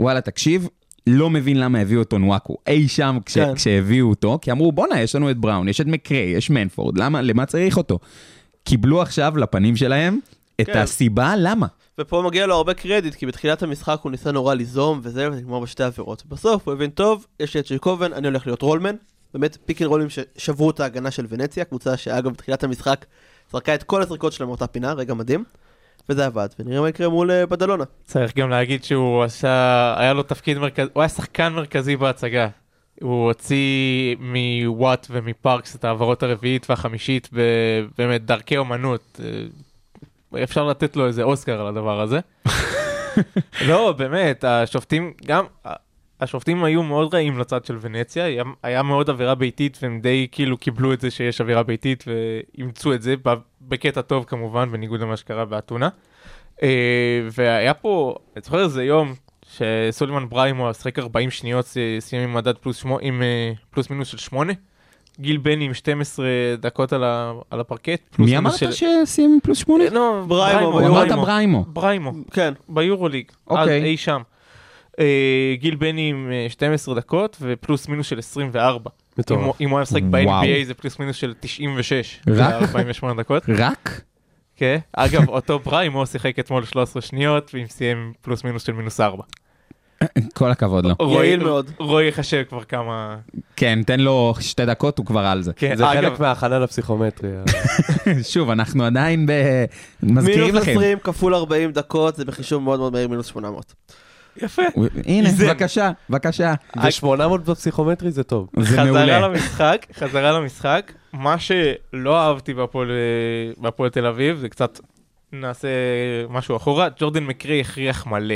וואלה, תקשיב, לא מבין למה הביאו את אונוואקו. אי שם כש, כן. כשהביאו אותו, כי אמרו, בואנה, יש לנו את בראון, יש את מקריי, יש מנפורד, למה, למה צריך אותו? קיבלו עכשיו לפנים שלהם את כן. הסיבה למה. ופה מגיע לו הרבה קרדיט, כי בתחילת המשחק הוא ניסה נורא ליזום וזה, וזה נגמר בשתי עבירות. בסוף הוא הבין, טוב, יש לי את ג'ייקובן, אני הולך להיות roll man. באמת, pick and roll ים ששברו את ההגנה של ונציה, קבוצה שאגב, בתחילת המשחק זרקה את כל הזריקות שלהם מאותה פינה, רגע מדהים. וזה עבד, ונראה מה יקרה מול אה, בדלונה. צריך גם להגיד שהוא עשה, היה לו תפקיד מרכזי, הוא היה שחקן מרכזי בהצגה. הוא הוציא מוואט ומפארקס את העבירות הרביעית והחמישית באמת דרכי אומנות. אה, אפשר לתת לו איזה אוסקר על הדבר הזה. <laughs> לא, באמת, השופטים, גם, השופטים היו מאוד רעים לצד של ונציה, היה, היה מאוד עבירה ביתית והם די כאילו קיבלו את זה שיש עבירה ביתית ואימצו את זה, בקטע טוב כמובן, בניגוד למה שקרה באתונה. אה, והיה פה, אני זוכר איזה יום שסולימן בריימו שיחק 40 שניות, סיים עם מדד פלוס, שמו, עם אה, פלוס מינוס של 8. גיל בני עם 12 דקות על, ה, על הפרקט. מי אמרת שסיים פלוס שמונה? לא, בריימו, בריימו, אמרת בריימו. בריימו, כן. ביורוליג, אז אוקיי. אי שם. אה, גיל בני עם אה, 12 דקות ופלוס מינוס של 24. אם מטורף. הוא- אם הוא היה משחק. ב-NBA זה פלוס מינוס של 96. רק? 48 דקות. רק? כן. אגב, אותו בריימו שיחק אתמול 13 שניות ועם סיים פלוס מינוס של מינוס 4. כל הכבוד לו. יעיל מאוד. רועי יחשב כבר כמה... כן, תן לו שתי דקות, הוא כבר על זה. כן, זה אגב, חלק מההכנה לפסיכומטרי. <laughs> שוב, אנחנו עדיין ב... מזכירים מינוס לכם. 20 כפול 40 דקות, זה בחישוב מאוד מאוד מהיר מינוס 800. יפה. הנה. בבקשה, בבקשה. ו-800 בפסיכומטרי זה טוב. זה חזרה מעולה. למשחק, חזרה למשחק, מה שלא אהבתי בהפועל תל אביב, זה קצת נעשה משהו אחורה, ג'ורדן מקרי הכריח מלא.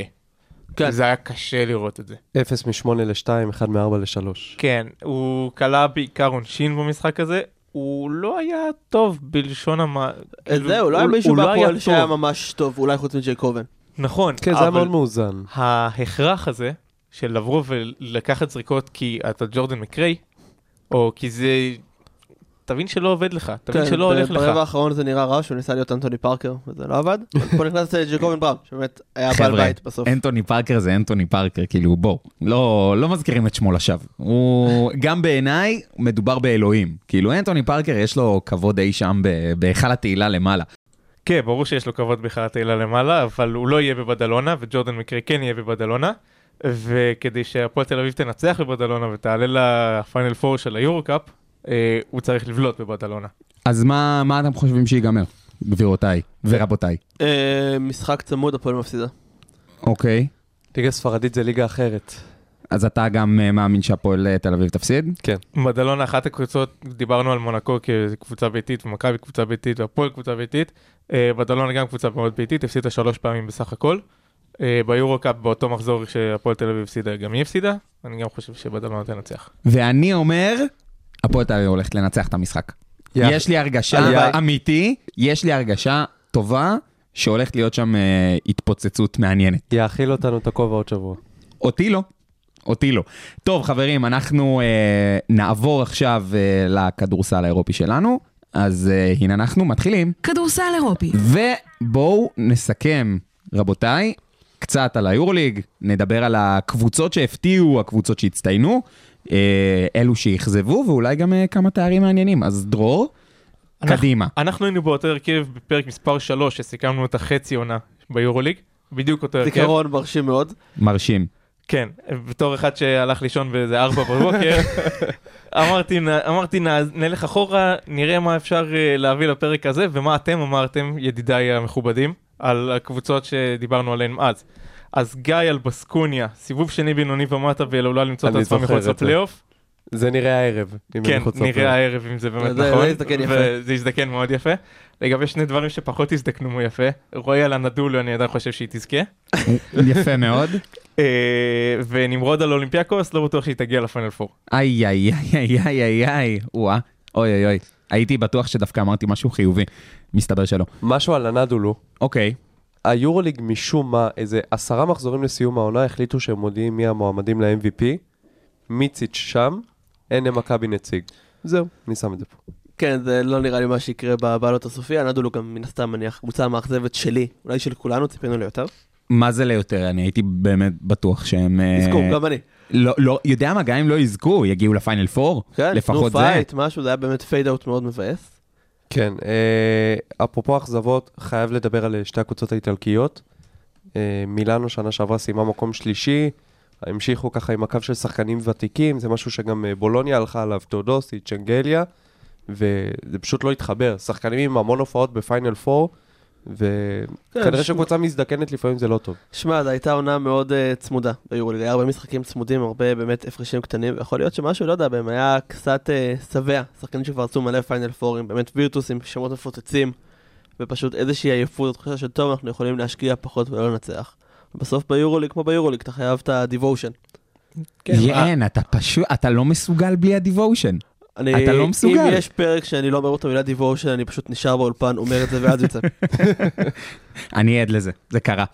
כן. זה היה קשה לראות את זה. 0 מ-8 ל-2, 1 מ-4 ל-3. כן, הוא כלה בעיקר עונשין במשחק הזה, הוא לא היה טוב בלשון המ... כאילו, זהו, לא היה מישהו לא בהפועל שהיה. ממש טוב, אולי חוץ מג'ייקובן. נכון, כן, זה היה מאוד מאוזן. ההכרח הזה של לבוא ולקחת זריקות כי אתה ג'ורדן מקרי, או כי זה... תבין שלא עובד לך, תבין כן, שלא הולך לך. ברבע האחרון זה נראה רע שהוא ניסה להיות אנטוני פארקר, וזה לא עבד. <laughs> פה נכנס ג'ייקובן בראון, שבאמת היה בעל בית בסוף. אנטוני פארקר זה אנטוני פארקר, כאילו בואו, לא, לא מזכירים את שמו לשווא. הוא, גם בעיניי, מדובר באלוהים. כאילו אנטוני פארקר יש לו כבוד אי שם בהיכל התהילה למעלה. כן, ברור שיש לו כבוד בכלל התהילה למעלה, אבל הוא לא יהיה בבדלונה, וג'ורדן מקרי כן יהיה בבדלונה. וכדי שהפועל תל אביב תנצח בבדלונה ותעלה לפיינל פור של היורו-קאפ, אה, הוא צריך לבלוט בבדלונה. אז מה, מה אתם חושבים שיגמר, גבירותיי ורבותיי? אה, משחק צמוד, הפועל מפסידה. אוקיי. ליגה ספרדית זה ליגה אחרת. אז אתה גם אה, מאמין שהפועל אה, תל אביב תפסיד? כן. מדלונה אחת הקבוצות, דיברנו על מונקו כקבוצה ביתית, ומכבי קבוצה ביתית, והפועל קבוצה ביתית. אה, בדלונה גם קבוצה מאוד ביתית, הפסידה שלוש פעמים בסך הכל. ביורו קאפ באותו מחזור שהפועל תל אביב הפסידה, גם היא הפסידה. אני גם חושב שבדלונה תנצח. ואני אומר, הפועל תל אביב הולכת לנצח את המשחק. יש לי הרגשה. אמיתי, יש לי הרגשה טובה שהולכת להיות שם אה, התפוצצות מעניינת. יאכיל אותנו את הכובע עוד שבוע. אותי לא. אותי לא. טוב, חברים, אנחנו אה, נעבור עכשיו אה, לכדורסל האירופי שלנו, אז אה, הנה אנחנו מתחילים. כדורסל אירופי. ובואו נסכם, רבותיי, קצת על היורליג, נדבר על הקבוצות שהפתיעו, הקבוצות שהצטיינו, אה, אלו שאכזבו, ואולי גם אה, כמה תארים מעניינים. אז דרור, אנחנו- קדימה. אנחנו היינו באותו הרכב בפרק מספר 3, שסיכמנו את החצי עונה ביורוליג. בדיוק אותו הרכב. זיכרון מרשים מאוד. מרשים. כן, בתור אחד שהלך לישון באיזה ארבע בבוקר, <laughs> אמרתי, אמרתי נלך אחורה, נראה מה אפשר אה, להביא לפרק הזה, ומה אתם אמרתם, ידידיי המכובדים, על הקבוצות שדיברנו עליהן אז. אז גיא על בסקוניה, סיבוב שני בינוני ומטה ועלולה למצוא את זוכר מחוץ. לפלייאוף. זה נראה הערב. כן. נראה הערב אם זה באמת זה- נכון. זה הזדקן יפה. וזה הזדקן מאוד יפה. לגבי שני דברים שפחות הזדקנו יפה, רועי על הנדולו, אני עדיין חושב שהיא תזכה. יפה מאוד. <laughs> אה, ונמרוד על אולימפיאקוס, לא בטוח שהיא תגיע לפיינל פור. איי, איי, איי, איי, איי, איי, וואה, אוי, אוי, אוי. הייתי בטוח שדווקא אמרתי משהו חיובי. מסתבר שלא. משהו על אנדולו. אוקיי. היורוליג משום מה, איזה עשרה מחזורים לסיום העונה, החליטו שהם מודיעים מי המועמדים ל-MVP. מיציץ' שם, אין למכבי נציג. זהו, אני שם את זה פה. כן, זה לא נראה לי מה שיקרה בבעלות הסופי. אנדולו גם מן הסתם מניח קבוצה מאכזבת שלי, אולי של כולנו, ציפינו ליותר. מה זה ליותר? אני הייתי באמת בטוח שהם... אה, תזכור, גם אני. לא, לא, יודע מה, גם אם לא יזכו, יגיעו לפיינל פור. כן, תנו לפחות זה. fight, משהו, זה היה באמת fade out מאוד מבאס. כן, אה, אפרופו אכזבות, חייב לדבר על שתי הקבוצות האיטלקיות. אה, מילאנו שנה שעברה סיימה מקום שלישי, המשיכו ככה עם הקו של שחקנים ותיקים, זה משהו שגם אה, בולוניה הלכה עליו, תאודוסיץ', שנגליה, וזה פשוט לא התחבר. שחקנים עם המון הופעות בפיינל פור, וכנראה שמע- שקבוצה מזדקנת לפעמים זה לא טוב. שמע, זו הייתה עונה מאוד אה, צמודה ביורוליג, היה הרבה משחקים צמודים, הרבה באמת הפרשים קטנים, ויכול להיות שמשהו, לא יודע, בהם היה קצת אה, שבע, שחקנים שכבר עשו מלא פיינל פורים, באמת וירטוסים, שמות מפוצצים, ופשוט איזושהי עייפות, תחושה של טוב, אנחנו יכולים להשקיע פחות ולא לנצח. בסוף ביורוליג, כמו ביורוליג, אתה חייב את הדיבושן. כן, יאן, אתה פשוט, אתה לא מסוגל בלי הדיבושן. אני, אתה לא מסוגל. אם יש פרק שאני לא אומר את המילה דיבושן, אני פשוט נשאר באולפן, אומר את זה ואז יוצא. <laughs> אני עד לזה, זה קרה.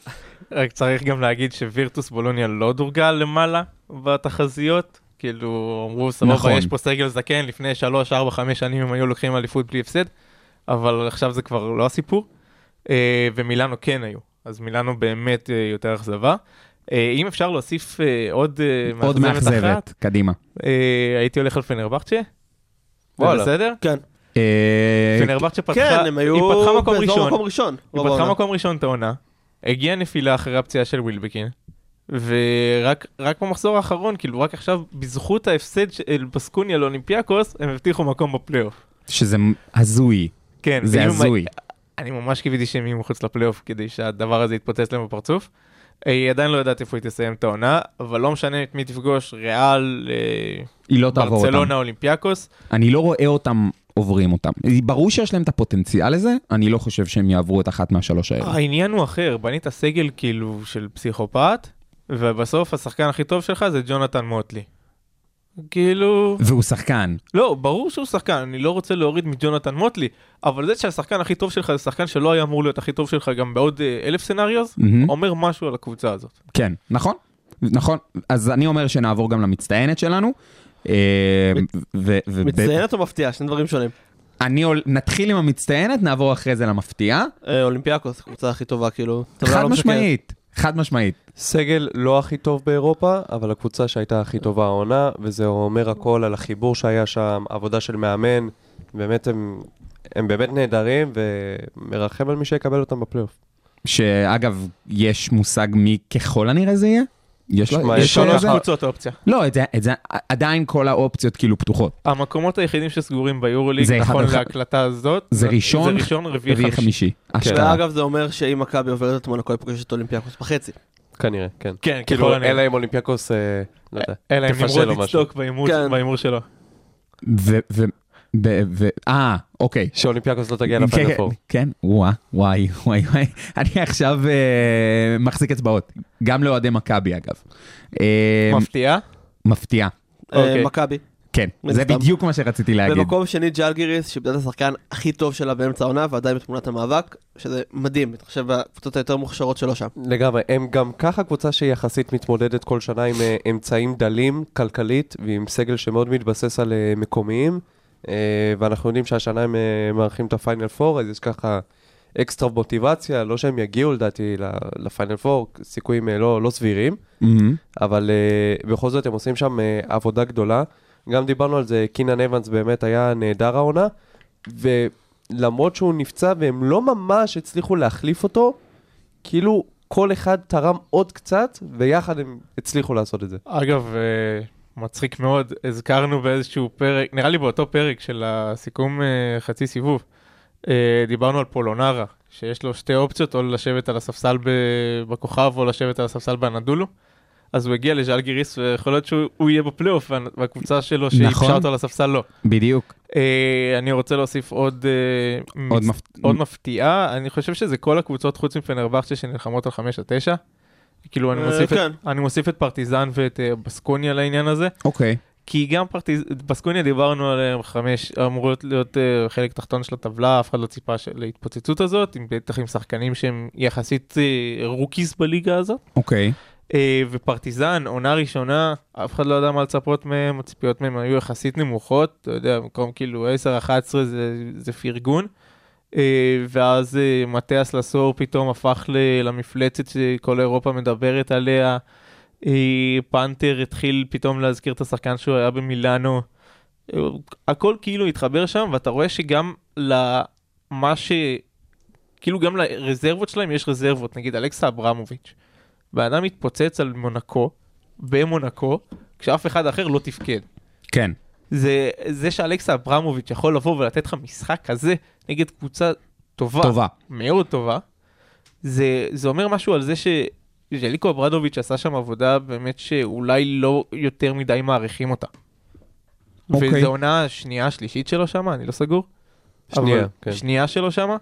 רק צריך גם להגיד שווירטוס בולוניה לא דורגה למעלה בתחזיות. כאילו, אמרו, סבבה, נכון. יש פה סגל זקן, לפני 3, 4, 5 שנים הם היו לוקחים אליפות בלי הפסד, אבל עכשיו זה כבר לא הסיפור. אה, ומילאנו כן היו, אז מילאנו באמת אה, יותר אכזבה. אה, אם אפשר להוסיף אה, עוד עוד מאכזבת אחת, מאכזבת, קדימה. הייתי הולך על פנרבכצ'ה. זה וואלה. בסדר? כן, פנרבכצ'ה פתחה, כן, הם היו היא פתחה מקום באזור ראשון. מקום ראשון. היא פתחה. מקום ראשון את העונה, הגיעה נפילה אחרי הפציעה של ווילבקין, ורק רק במחזור האחרון, כאילו רק עכשיו, בזכות ההפסד של בסקוניה לאולימפיאקוס, הם הבטיחו מקום בפלייאוף. שזה הזוי, כן, זה הזוי. אני ממש קיוויתי שהם יהיו מחוץ לפלייאוף כדי שהדבר הזה יתפוצץ להם בפרצוף. אה, היא עדיין לא יודעת איפה היא תסיים את העונה, אבל לא משנה את מי תפגוש, ריאל, אה, היא לא תעבור אותם. ברצלונה, אולימפיאקוס. אני לא רואה אותם עוברים אותם. ברור שיש להם את הפוטנציאל לזה, אני לא חושב שהם יעברו את אחת מהשלוש האלה. העניין הוא אחר, בנית סגל כאילו של פסיכופת, ובסוף השחקן הכי טוב שלך זה ג'ונתן מוטלי. כאילו... והוא שחקן. לא, ברור שהוא שחקן, אני לא רוצה להוריד מג'ונתן מוטלי, אבל זה שהשחקן הכי טוב שלך זה שחקן שלא היה אמור להיות הכי טוב שלך גם בעוד אה, אלף סנאריוז, מהמם. אומר משהו על הקבוצה הזאת. כן, נכון, נכון. אז אני אומר שנעבור גם למצטיינת שלנו. אה, מצטיינת או מפתיעה? שני דברים שונים. אני עול- נתחיל עם המצטיינת, נעבור אחרי זה למפתיעה. אה, אולימפיאקוס, הקבוצה הכי טובה, כאילו. חד לא משקרת. משמעית, חד משמעית. סגל לא הכי טוב באירופה, אבל הקבוצה שהייתה הכי טובה העונה, וזה אומר הכל על החיבור שהיה שם, עבודה של מאמן, באמת הם, הם באמת נהדרים, ומרחם על מי שיקבל אותם בפלייאוף. שאגב, יש מושג מי ככל הנראה זה יהיה? יש יש שלוש? קבוצות אופציה. לא, את זה, את זה, עדיין כל האופציות כאילו פתוחות. המקומות היחידים שסגורים ביורוליג, נכון אחד- להקלטה הזאת, זה ראשון, זה ראשון, רביעי, רביעי חמישי. חמישי. אשכרה. ואגב, זה אומר שאם מכבי עוברת את מונקו, היא פוגשת את אולימפיאקוס בחצי. כנראה, כן. כן, כאילו, ככל הנראה. אלא אם אולימפיאקוס, אה, לא יודע, אלא אם נמרוד או משהו. יצדוק בהימור כן. בהימור שלו. ו... ו... אה, אוקיי. שאולימפיאקוס לא תגיע כן, לפיינל פור. כן, וואי, וואי, וואי, וואי. אני עכשיו אה, מחזיק אצבעות. גם לאוהדי מכבי, אגב. אה, מפתיע? מפתיע. אה, אוקיי. מכבי. כן, זה. בדיוק מה שרציתי להגיד. במקום שני ג'לגיריס, שאיבדה את השחקן הכי טוב שלה באמצע העונה, ועדיין בתמונת המאבק, שזה מדהים, אני חושב בקבוצות היותר מוכשרות שלו שם. לגמרי, הם גם ככה קבוצה שיחסית מתמודדת כל שנה עם אה, אמצעים דלים כלכלית ועם סגל שמאוד מתבסס על אה, מקומיים, אה, ואנחנו יודעים שהשנה הם מארחים את הפיינל פור, אז יש ככה אקסטרה מוטיבציה, לא שהם יגיעו לדעתי ל- לפיינל פור, סיכויים לא, לא סבירים. אבל בכל זאת הם עושים שם עבודה גדולה. גם דיברנו על זה, קינן אבנס באמת היה נהדר העונה, ולמרות שהוא נפצע והם לא ממש הצליחו להחליף אותו, כאילו כל אחד תרם עוד קצת, ויחד הם הצליחו לעשות את זה. אגב, אה, מצחיק מאוד, הזכרנו באיזשהו פרק, נראה לי באותו פרק של הסיכום אה, חצי סיבוב, אה, דיברנו על פולונרה, שיש לו שתי אופציות, או לשבת על הספסל בכוכב, או לשבת על הספסל באנדולו. אז הוא הגיע לז'אלגיריס, ויכול להיות שהוא הוא יהיה בפלייאוף, וה- והקבוצה שלו שאיפשה נכון. אותו לספסל לא. בדיוק. אה, אני רוצה להוסיף עוד, אה, עוד מפ- עוד מפתיעה, אני חושב שזה כל הקבוצות חוץ מפנרבכצ'ה שנלחמות על 5 עד 9. כאילו אני אה, מוסיף, כן. את, אני מוסיף את פרטיזן ואת אה, בסקוניה לעניין הזה, אוקיי. כי גם פרטיז... בסקוניה דיברנו עליהם חמש, אמורות להיות אה, חלק תחתון של הטבלה, אף אחד לא ציפה של להתפוצצות הזאת, עם, בטח עם שחקנים שהם יחסית אה, rookies בליגה הזאת. אוקיי. אה, ופרטיזן, עונה ראשונה, אף אחד לא ידע מה לצפות מהם, הציפיות מהם היו יחסית נמוכות, אתה יודע, במקום כאילו 10-11 זה, זה פרגון. אה, ואז uh, מטיאס לסור פתאום הפך למפלצת שכל אירופה מדברת עליה. אה, פנתר התחיל פתאום להזכיר את השחקן שהוא היה במילאנו. אה, הכל כאילו התחבר שם, ואתה רואה שגם למה ש... כאילו גם לרזרבות שלהם יש רזרבות, נגיד אלכסה אברמוביץ'. בן אדם מתפוצץ על מונקו, במונקו, כשאף אחד אחר לא תפקד. כן. זה, זה שאלכסה אברמוביץ' יכול לבוא ולתת לך משחק כזה נגד קבוצה טובה, טובה. מאוד טובה, זה, זה אומר משהו על זה שז'ליקו אברדוביץ' עשה שם עבודה באמת שאולי לא יותר מדי מעריכים אותה. אוקיי. וזו עונה שנייה, שלישית שלו שם, אני לא סגור. שנייה, כן. שנייה שלו שם,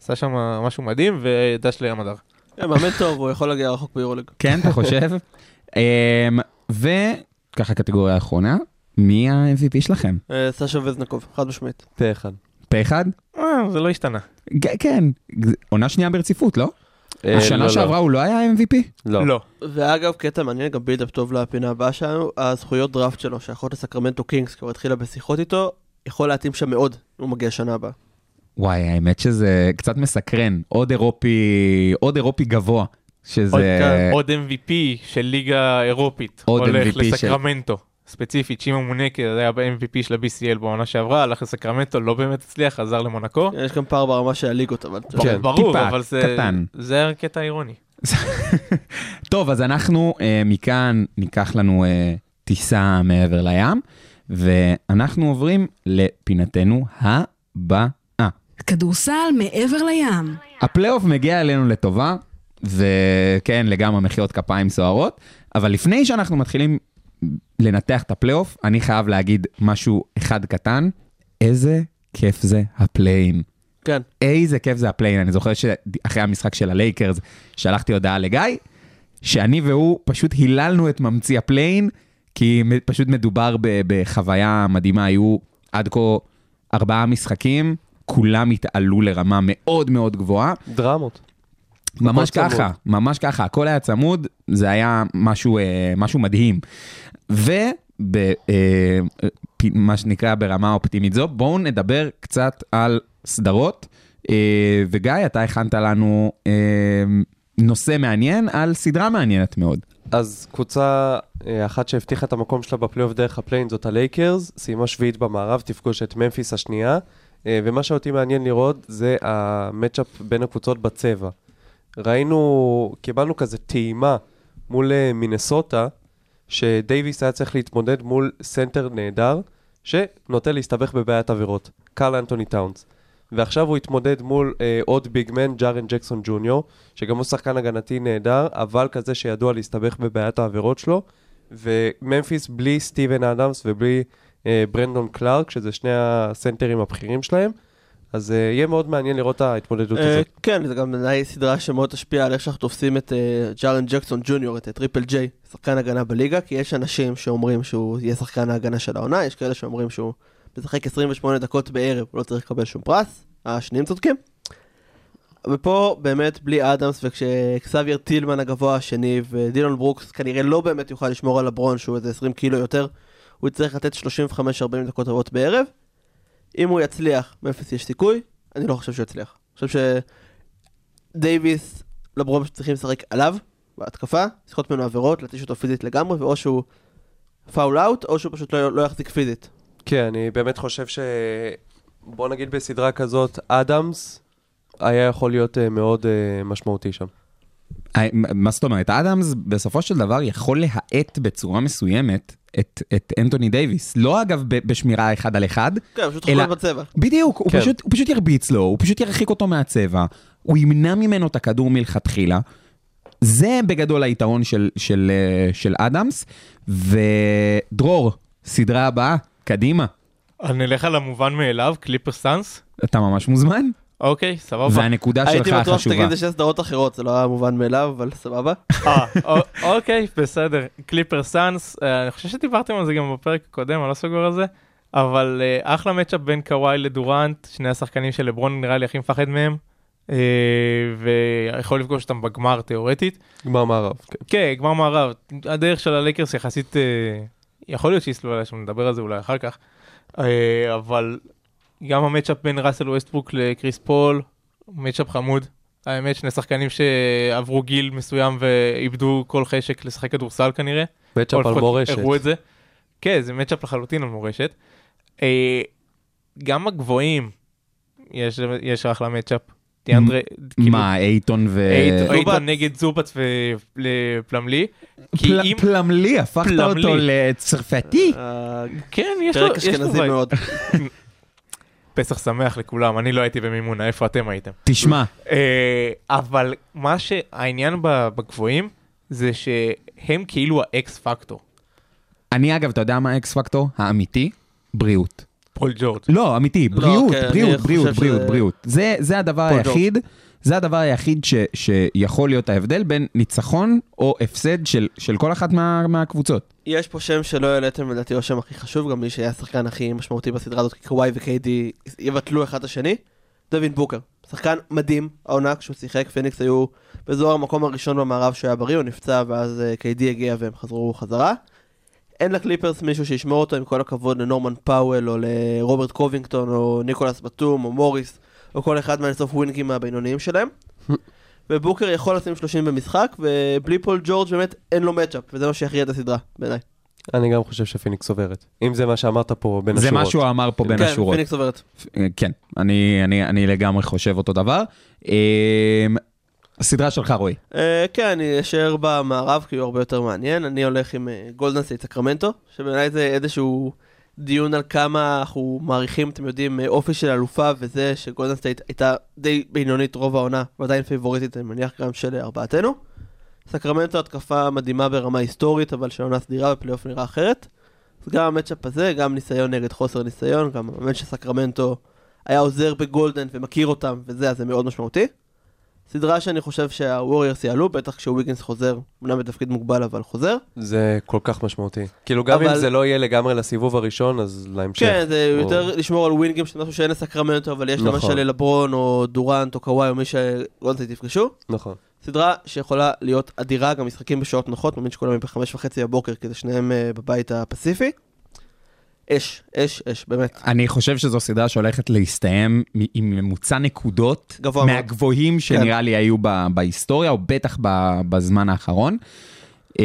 עשה שם משהו מדהים ודש לים הדר. כן, מאמן טוב, הוא יכול להגיע רחוק ביורוליג. כן, אתה חושב? <laughs> אמ, וככה קטגוריה אחרונה, מי ה-MVP שלכם? אה, סשה וזנקוב, חד משמעית. פה אחד. פה אחד? אה, זה לא השתנה. כן, עונה שנייה ברציפות, לא? אה, השנה לא, שעברה הוא לא היה MVP? לא. לא. ואגב, קטע מעניין, גם buildup טוב לפינה הבאה שלנו, הזכויות דראפט שלו, ששייכות לסקרמנטו קינגס כבר התחילה בשיחות איתו, יכול להתאים שם מאוד, הוא מגיע שנה הבאה. וואי, האמת שזה קצת מסקרן. עוד אירופי, עוד אירופי גבוה. עוד, שזה... עוד MVP של ליגה אירופית, עוד הולך MVP של- לסקרמנטו. ספציפית, שמעון מונקה היה ב-MVP של ה-BCL בעונה שעברה, הלך לסקרמנטו, לא באמת הצליח, חזר למונקו. יש גם פער ברמה של הליגות, אבל... כן. ברור, טיפה, אבל זה, קטן. זה הקטע האירוני. <laughs> טוב, אז אנחנו אה, מכאן ניקח לנו אה, טיסה מעבר לים, ואנחנו עוברים לפינתנו הבאה. כדורסל מעבר לים. הפלייאוף מגיע אלינו לטובה, וכן, לגמרי מחיאות כפיים סוערות, אבל לפני שאנחנו מתחילים לנתח את הפלייאוף, אני חייב להגיד משהו אחד קטן, איזה כיף זה ה play-in. כן. איזה כיף זה ה play-in. אני זוכר שאחרי המשחק של הלייקרס, שלחתי הודעה לגיא, שאני והוא פשוט היללנו את ממציא ה play-in, כי פשוט מדובר בחוויה מדהימה, היו עד כה ארבעה משחקים, כולם התעלו לרמה מאוד מאוד גבוהה. דרמות. ממש הכל צמוד. ככה, ממש ככה, הכל היה צמוד, זה היה משהו, אה, משהו מדהים. ומה שנקרא ברמה אופטימית זו, בואו נדבר קצת על סדרות. אה, וגיא, אתה הכנת לנו אה, נושא מעניין על סדרה מעניינת מאוד. אז קבוצה אה, אחת שהבטיחה את המקום שלה בפלייאוף דרך ה play-in זאת הלייקרס, סיימה שביעית במערב, תפגוש את ממפיס השנייה, אה, ומה שאותי מעניין לראות זה ה matchup בין הקבוצות בצבע. ראינו, קיבלנו כזה טעימה מול אה, מינסוטה, שדייוויס היה צריך להתמודד מול סנטר נהדר, שנוטה להסתבך בבעיית עבירות, קרל אנטוני טאונס. ועכשיו הוא התמודד מול אה, עוד big man, ג'ארן ג'קסון ג'וניור, שגם הוא שחקן הגנתי נהדר, אבל כזה שידוע להסתבך בבעיית העבירות שלו, וממפיס בלי סטיבן אדמס ובלי אה, ברנדון קלארק, שזה שני הסנטרים הבכירים שלהם, אז אה, יהיה מאוד מעניין לראות את ההתמודדות אה, הזאת. כן, זה גם בעיניי סדרה שמאוד תשפיע על איך שאנחנו תופסים את אה, ג'ארן ג'קסון ג'וניור, את אה, טריפל ג'יי, שחקן הגנה בליגה, כי יש אנשים שאומרים שהוא יהיה שחקן ההגנה של העונה, יש כאלה שאומרים שהוא משחק 28 דקות בערב, הוא לא צריך לקבל שום פרס, השניים צודקים. ופה באמת בלי אדמס וכשקסבייר טילמן הגבוה השני ודילון ברוקס כנראה לא באמת יוכל לשמור על לברון שהוא איזה 20 קילו יותר, הוא יצטרך לתת 35-40 דקות טובות בערב. אם הוא יצליח, מאפס יש סיכוי, אני לא חושב שהוא יצליח. אני חושב שדייוויס, לברון צריכים לשחק עליו, בהתקפה, לשחוט ממנו עבירות, להתיש אותו פיזית לגמרי, ואו שהוא foul out, או שהוא פשוט לא, לא יחזיק פיזית. כן, אני באמת חושב ש... בוא נגיד בסדרה כזאת, אדמס היה יכול להיות אה, מאוד אה, משמעותי שם. אה, מה זאת אומרת? אדמס בסופו של דבר יכול להאט בצורה מסוימת את, את אנטוני דייוויס. לא אגב ב- בשמירה אחד על אחד. כן, פשוט אלא- חולל בצבע. בדיוק, הוא, כן. פשוט, הוא פשוט ירביץ לו, הוא פשוט ירחיק אותו מהצבע, הוא ימנע ממנו את הכדור מלכתחילה. זה בגדול היתרון של, של, אה, של אדמס. ודרור, סדרה הבאה, קדימה. אני אלך על המובן מאליו, קליפרס סאנס. אתה ממש מוזמן, אוקיי, סבבה. והנקודה הייתי שלך בטוח חשובה. שתגיד את זה שש סדרות אחרות, זה לא היה מובן מאליו, אבל סבבה. <laughs> אה, א- אוקיי, בסדר. קליפרס סאנס, אה, אני חושב שדיברתם על זה גם בפרק הקודם, אני לא סגור על זה, אבל אה, אחלה matchup בין קוואי לדורנט, שני השחקנים של לברון נראה לי הכי מפחד מהם, אה, ויכול לפגוש אותם בגמר תיאורטית. גמר מערב, כן. כן, גמר מערב. הדרך של הלייקרס יחסית, אה, יכול להיות שיסלו עליה, שנדבר על זה אולי אחר כך, אה, אבל גם ה matchup בין ראסל ווסטברוק לקריס פול, matchup חמוד. האמת, שני שחקנים שעברו גיל מסוים ואיבדו כל חשק לשחק כדורסל כנראה. matchup על מורשת. הראו את זה. כן, זה matchup לחלוטין על מורשת. אה, גם הגבוהים, יש, יש אחלה matchup. דיאנדרה, כאילו, מה, אייטון ו... אייט- אייטון זובץ. נגד זובץ ופלמלי. כי פל- אם... פלמלי, הפכת פלמלי. אותו לצרפתי. אה, כן, יש לו... פרק אשכנזי. מאוד. <laughs> פסח שמח לכולם, אני לא הייתי במימונה, איפה אתם הייתם? תשמע, אה, אבל מה שהעניין בגבוהים זה שהם כאילו ה X factor. אני אגב, אתה יודע מה ה X factor? האמיתי? בריאות. פול ג'ורג'. לא, אמיתי, לא, בריאות, כן, בריאות, בריאות, בריאות, בריאות. זה, זה הדבר פול היחיד, זה הדבר היחיד ש, שיכול להיות ההבדל בין ניצחון או הפסד של, של כל אחת מה, מהקבוצות. יש פה שם שלא העליתם, לדעתי הוא השם הכי חשוב, גם מי שהיה השחקן הכי משמעותי בסדרה הזאת, כי קוואי וקיידי יבטלו אחד את השני. דווין בוקר, שחקן מדהים, העונה כשהוא שיחק, פניקס היו באזור המקום הראשון במערב שהוא היה בריא, הוא נפצע ואז אה, קיידי הגיע והם חזרו חזרה. אין לקליפרס מישהו שישמור אותו, עם כל הכבוד לנורמן פאוול, או לרוברט קובינגטון, או ניקולס בטום, או מוריס, או כל אחד מהאינסוף ווינגים הבינוניים שלהם. ובוקר יכול לשים 30 במשחק, ובלי פול ג'ורג' באמת אין לו matchup, וזה מה שיכריע את הסדרה, בעיניי. אני גם חושב שפיניקס עוברת. אם זה מה שאמרת פה בין זה השורות. מה שהוא אמר פה בין כן, השורות. פיניקס עוברת. כן, אני, אני, אני לגמרי חושב אותו דבר. אמ, הסדרה שלך, רועי. אה, כן, אני אשאר במערב, כי הוא הרבה יותר מעניין. אני הולך עם גולדן סטייט סקרמנטו, שבעיניי זה איזשהו דיון על כמה אנחנו מעריכים, אתם יודעים, אופי של אלופה, וזה שגולדן סטייט הייתה די בינונית רוב העונה, ועדיין פייבוריטית, אני מניח, גם של ארבעתנו. סקרמנטו התקפה מדהימה ברמה היסטורית, אבל של עונה סדירה בפלייאוף נראה אחרת. אז גם ה matchup הזה, גם ניסיון נגד חוסר ניסיון, גם האמת שסקרמנטו היה עוזר בגולדן ומכיר אותם, וזה, אז זה מאוד משמעותי. סדרה שאני חושב שהווריורס יעלו, בטח כשוויגינס חוזר, אמנם בתפקיד מוגבל אבל חוזר. זה כל כך משמעותי. כאילו, גם אם אבל- זה לא יהיה לגמרי לסיבוב הראשון, אז להמשך. כן, זה או- יותר לשמור על ווינגים, שזה משהו שאין לסקרמנטו, אבל יש נכון. למשל ללברון או דורנט או קוואי או מי שגולדסטייט יפגשו. נכון. סדרה שיכולה להיות אדירה, גם משחקים בשעות נוחות, מאמין שכולם הם בחמש וחצי בבוקר, כי זה שניהם אה, בבית הפסיפי. אש, אש, אש, באמת. אני חושב שזו סדרה שהולכת להסתיים עם ממוצע נקודות גבוה. מהגבוהים שנראה לי היו ב- בהיסטוריה, או בטח ב- בזמן האחרון. אמ,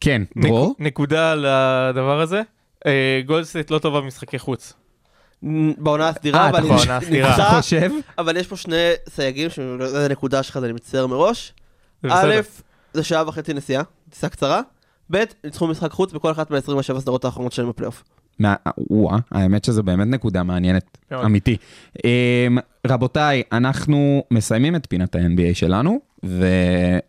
כן, דרור? נק- נקודה לדבר הזה. אה, גולדן סטייט לא טובה במשחקי חוץ. בעונה הסדירה, אה, אבל אתה חושב? אבל יש פה שני סייגים, שזה הנקודה שלך, אז אני מצטער מראש. א'. זה שעה וחצי נסיעה, טיסה קצרה. ב', ניצחו משחק חוץ בכל אחת מה-27 סדרות האחרונות שלהם בפלייאוף. מה- וואה, האמת שזו באמת נקודה מעניינת. אמיתי. אמ, רבותיי, אנחנו מסיימים את פינת ה-NBA שלנו,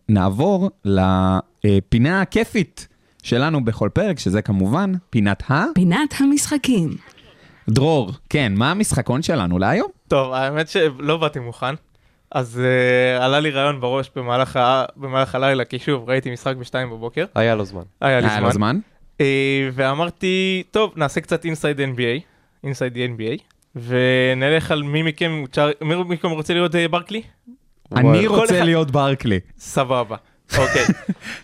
ונעבור לפינה הכיפית שלנו בכל פרק, שזה כמובן פינת ה... פינת המשחקים. דרור, כן, מה המשחקון שלנו להיום? טוב, האמת שלא באתי מוכן. אז uh, עלה לי רעיון בראש במהלך, ה... במהלך הלילה, כי שוב, ראיתי משחק בשתיים בבוקר. היה לו זמן. היה לי היה לו זמן? אה, ואמרתי, טוב, נעשה קצת Inside NBA, Inside NBA, ונלך על מי מכם, מי מכם רוצה להיות אה, ברקלי? אני רוצה להיות ברקלי. סבבה. אוקיי.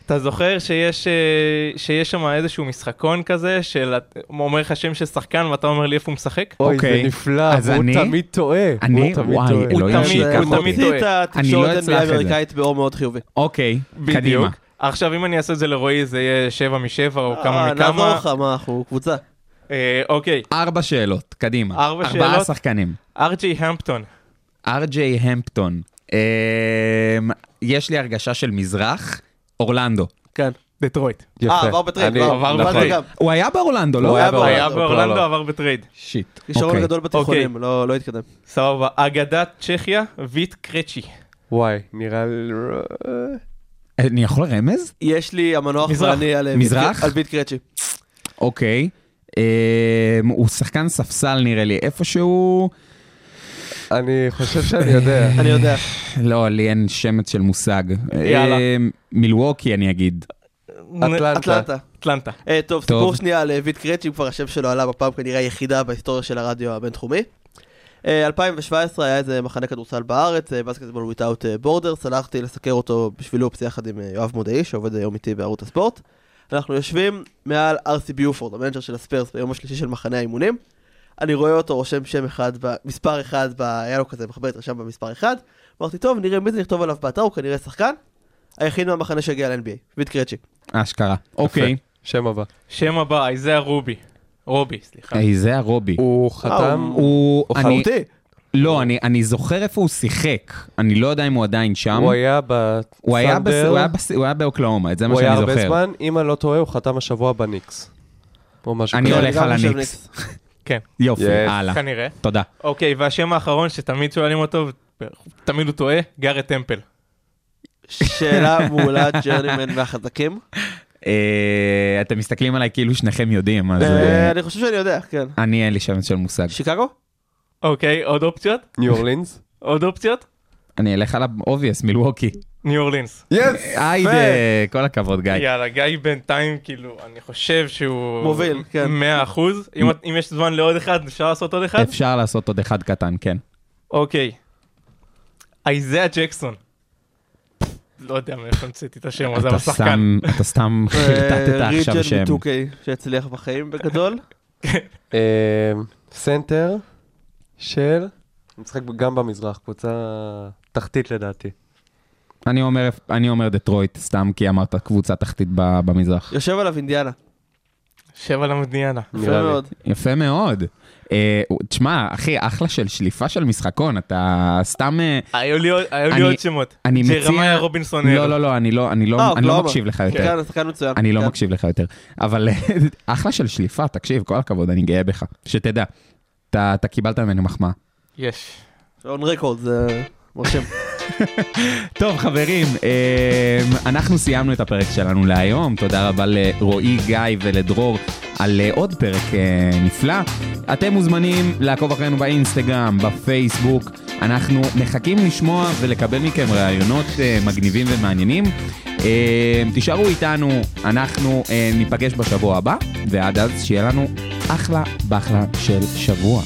אתה זוכר שיש, אה, שיש שם איזשהו משחקון כזה, של אומר לך שם של שחקן ואתה אומר לי איפה הוא משחק? אוי, אוקיי. זה נפלא, אז והוא אני- תמיד טועה. אני- הוא תמיד וואי, טועה. אלוהים תמיד- שייקח הוא אותי. תמיד טועה. אני לא התקשורת אצלח את זה. האמריקאית באור מאוד חיובי. אוקיי, בדיוק. קדימה. עכשיו אם אני אעשה את זה לרועי זה יהיה שבע משבע או כמה אה, נעזור מכמה. לך, מה, אנחנו קבוצה. אה, אוקיי, ארבע שאלות, קדימה. ארבע ארבעה שאלות? שחקנים. אר.ג'יי המפטון. אר.ג'יי המפטון. אמ, יש לי הרגשה של מזרח, אורלנדו. כן. דטרויט. יפה. אה, עבר ב trade, אני- כבר, עבר ב trade. גם. הוא היה באורלנדו, לא? הוא היה באורלנדו, באורלנדו, לא. עבר ב trade. shit. כישרון אוקיי. גדול בתיכונים, לא לא התקדם. סבבה. אגדת צ'כיה, ויט קרצ'י. וואי, נראה לי... אני יכול רמז? יש לי המנוח מזרח. ואני על מזרח? על ביט קרצ'י. אוקיי. אמ, הוא שחקן ספסל נראה לי איפשהו. אני חושב שאני יודע. אני יודע. לא, לי אין שמץ של מושג. יאללה. אמ, מילווקי אני אגיד. אטלנטה. אטלנטה. אה, טוב, טוב. סיפור שנייה על אה, ויט קרצ'י, כבר השם שלו עלה בפעם כנראה היחידה בהיסטוריה של הרדיו הבינתחומי. אה, 2017 היה איזה מחנה כדורסל בארץ, Basketball Without Borders, הלכתי לסקר אותו בשביל הופס יחד עם אה, יואב מודעי, שעובד היום איתי בערוץ הספורט. אנחנו יושבים מעל ארסי ביופורד, ה manager של הספיירס ביום השלישי של מחנה האימונים. אני רואה אותו רושם שם אחד, מספר אחד, ב- היה לו כזה מחברת רשם במספר אחד. אמרתי, טוב, נראה מי זה נכתוב עליו באתר, הוא כנראה שחקן. היחיד מהמחנה שהגיע ל-NBA, ויט קרצ'י. אשכרה. אוקיי. שם הבא. שם הבא, איזאה רובי. רובי, סליחה. היי, זה הרובי. הוא חתם... הוא... הוא אני- חרותי. לא, אני, אני זוכר איפה הוא שיחק. אני לא יודע אם הוא עדיין שם. הוא היה הוא היה, בס... בסנדר, הוא היה, בס... הוא היה באוקלאומה, את זה מה הוא שאני היה זוכר. הרבה זמן, אם אני לא טועה, הוא חתם השבוע בניקס. או משהו אני. הולך על הניקס. כן, יופי. הלאה. כנראה. תודה. אוקיי, והשם האחרון שתמיד שואלים אותו, תמיד הוא טועה, גארט טמפל. שאלה מעולה, ג'רנימן מהחזקים. אה, אתם מסתכלים עליי כאילו שניכם יודעים, אז אה, אה, אני חושב שאני יודע, כן. אני אין לי שמץ של מושג. שיקגו? אוקיי, עוד אופציות? ניו אורלינס? עוד אופציות? אני אלך על ה obvious, מילווקי. ניו אורלינס. yes! היידה, כל הכבוד גיא. יאללה, גיא בינתיים, כאילו, אני חושב שהוא... מוביל, כן. 100 אחוז. אם אם יש זמן לעוד אחד, אפשר לעשות עוד אחד? אפשר לעשות עוד אחד קטן, כן. אוקיי. אייזאה ג'קסון. לא יודע מאיפה המצאתי את השם הזה, אבל שחקן. אתה סתם <laughs> חרטטת עכשיו שם. ריג'ן מ-2K שהצליח בחיים בגדול. <laughs> אה, סנטר של... הוא משחק גם במזרח, קבוצה תחתית לדעתי. אני אומר, אני אומר דטרויט, סתם כי אמרת קבוצה תחתית ב- במזרח. יושב עליו אינדיאנה. שב על המדיאנה. יפה. מאוד. יפה מאוד. אה, תשמע, אחי, אחלה של שליפה של משחקון, אתה סתם... אה, היו לי עוד- היו לי עוד שמות. אני מציע... ג'רמיה רובינסון. לא, לא, לא, אני לא, אני לא, אה, אני לא אוקלאומה. מקשיב לך יותר. כן, שחקן מצוין. אני לא כן. מקשיב לך יותר. אבל אחלה של שליפה, תקשיב, כל הכבוד, אני גאה בך. שתדע, אתה אתה קיבלת ממני מחמאה. יש. און רקורד, זה מרשים. טוב, חברים, אה, אנחנו סיימנו את הפרק שלנו להיום. תודה רבה לרועי, גיא ולדרור על אה, עוד פרק אה, נפלא. אתם מוזמנים לעקוב אחרינו באינסטגרם, בפייסבוק. אנחנו מחכים לשמוע ולקבל מכם רעיונות אה, מגניבים ומעניינים. אה, תישארו איתנו, אנחנו ניפגש בשבוע הבא, ועד אז שיהיה לנו אחלה בחלה של שבוע.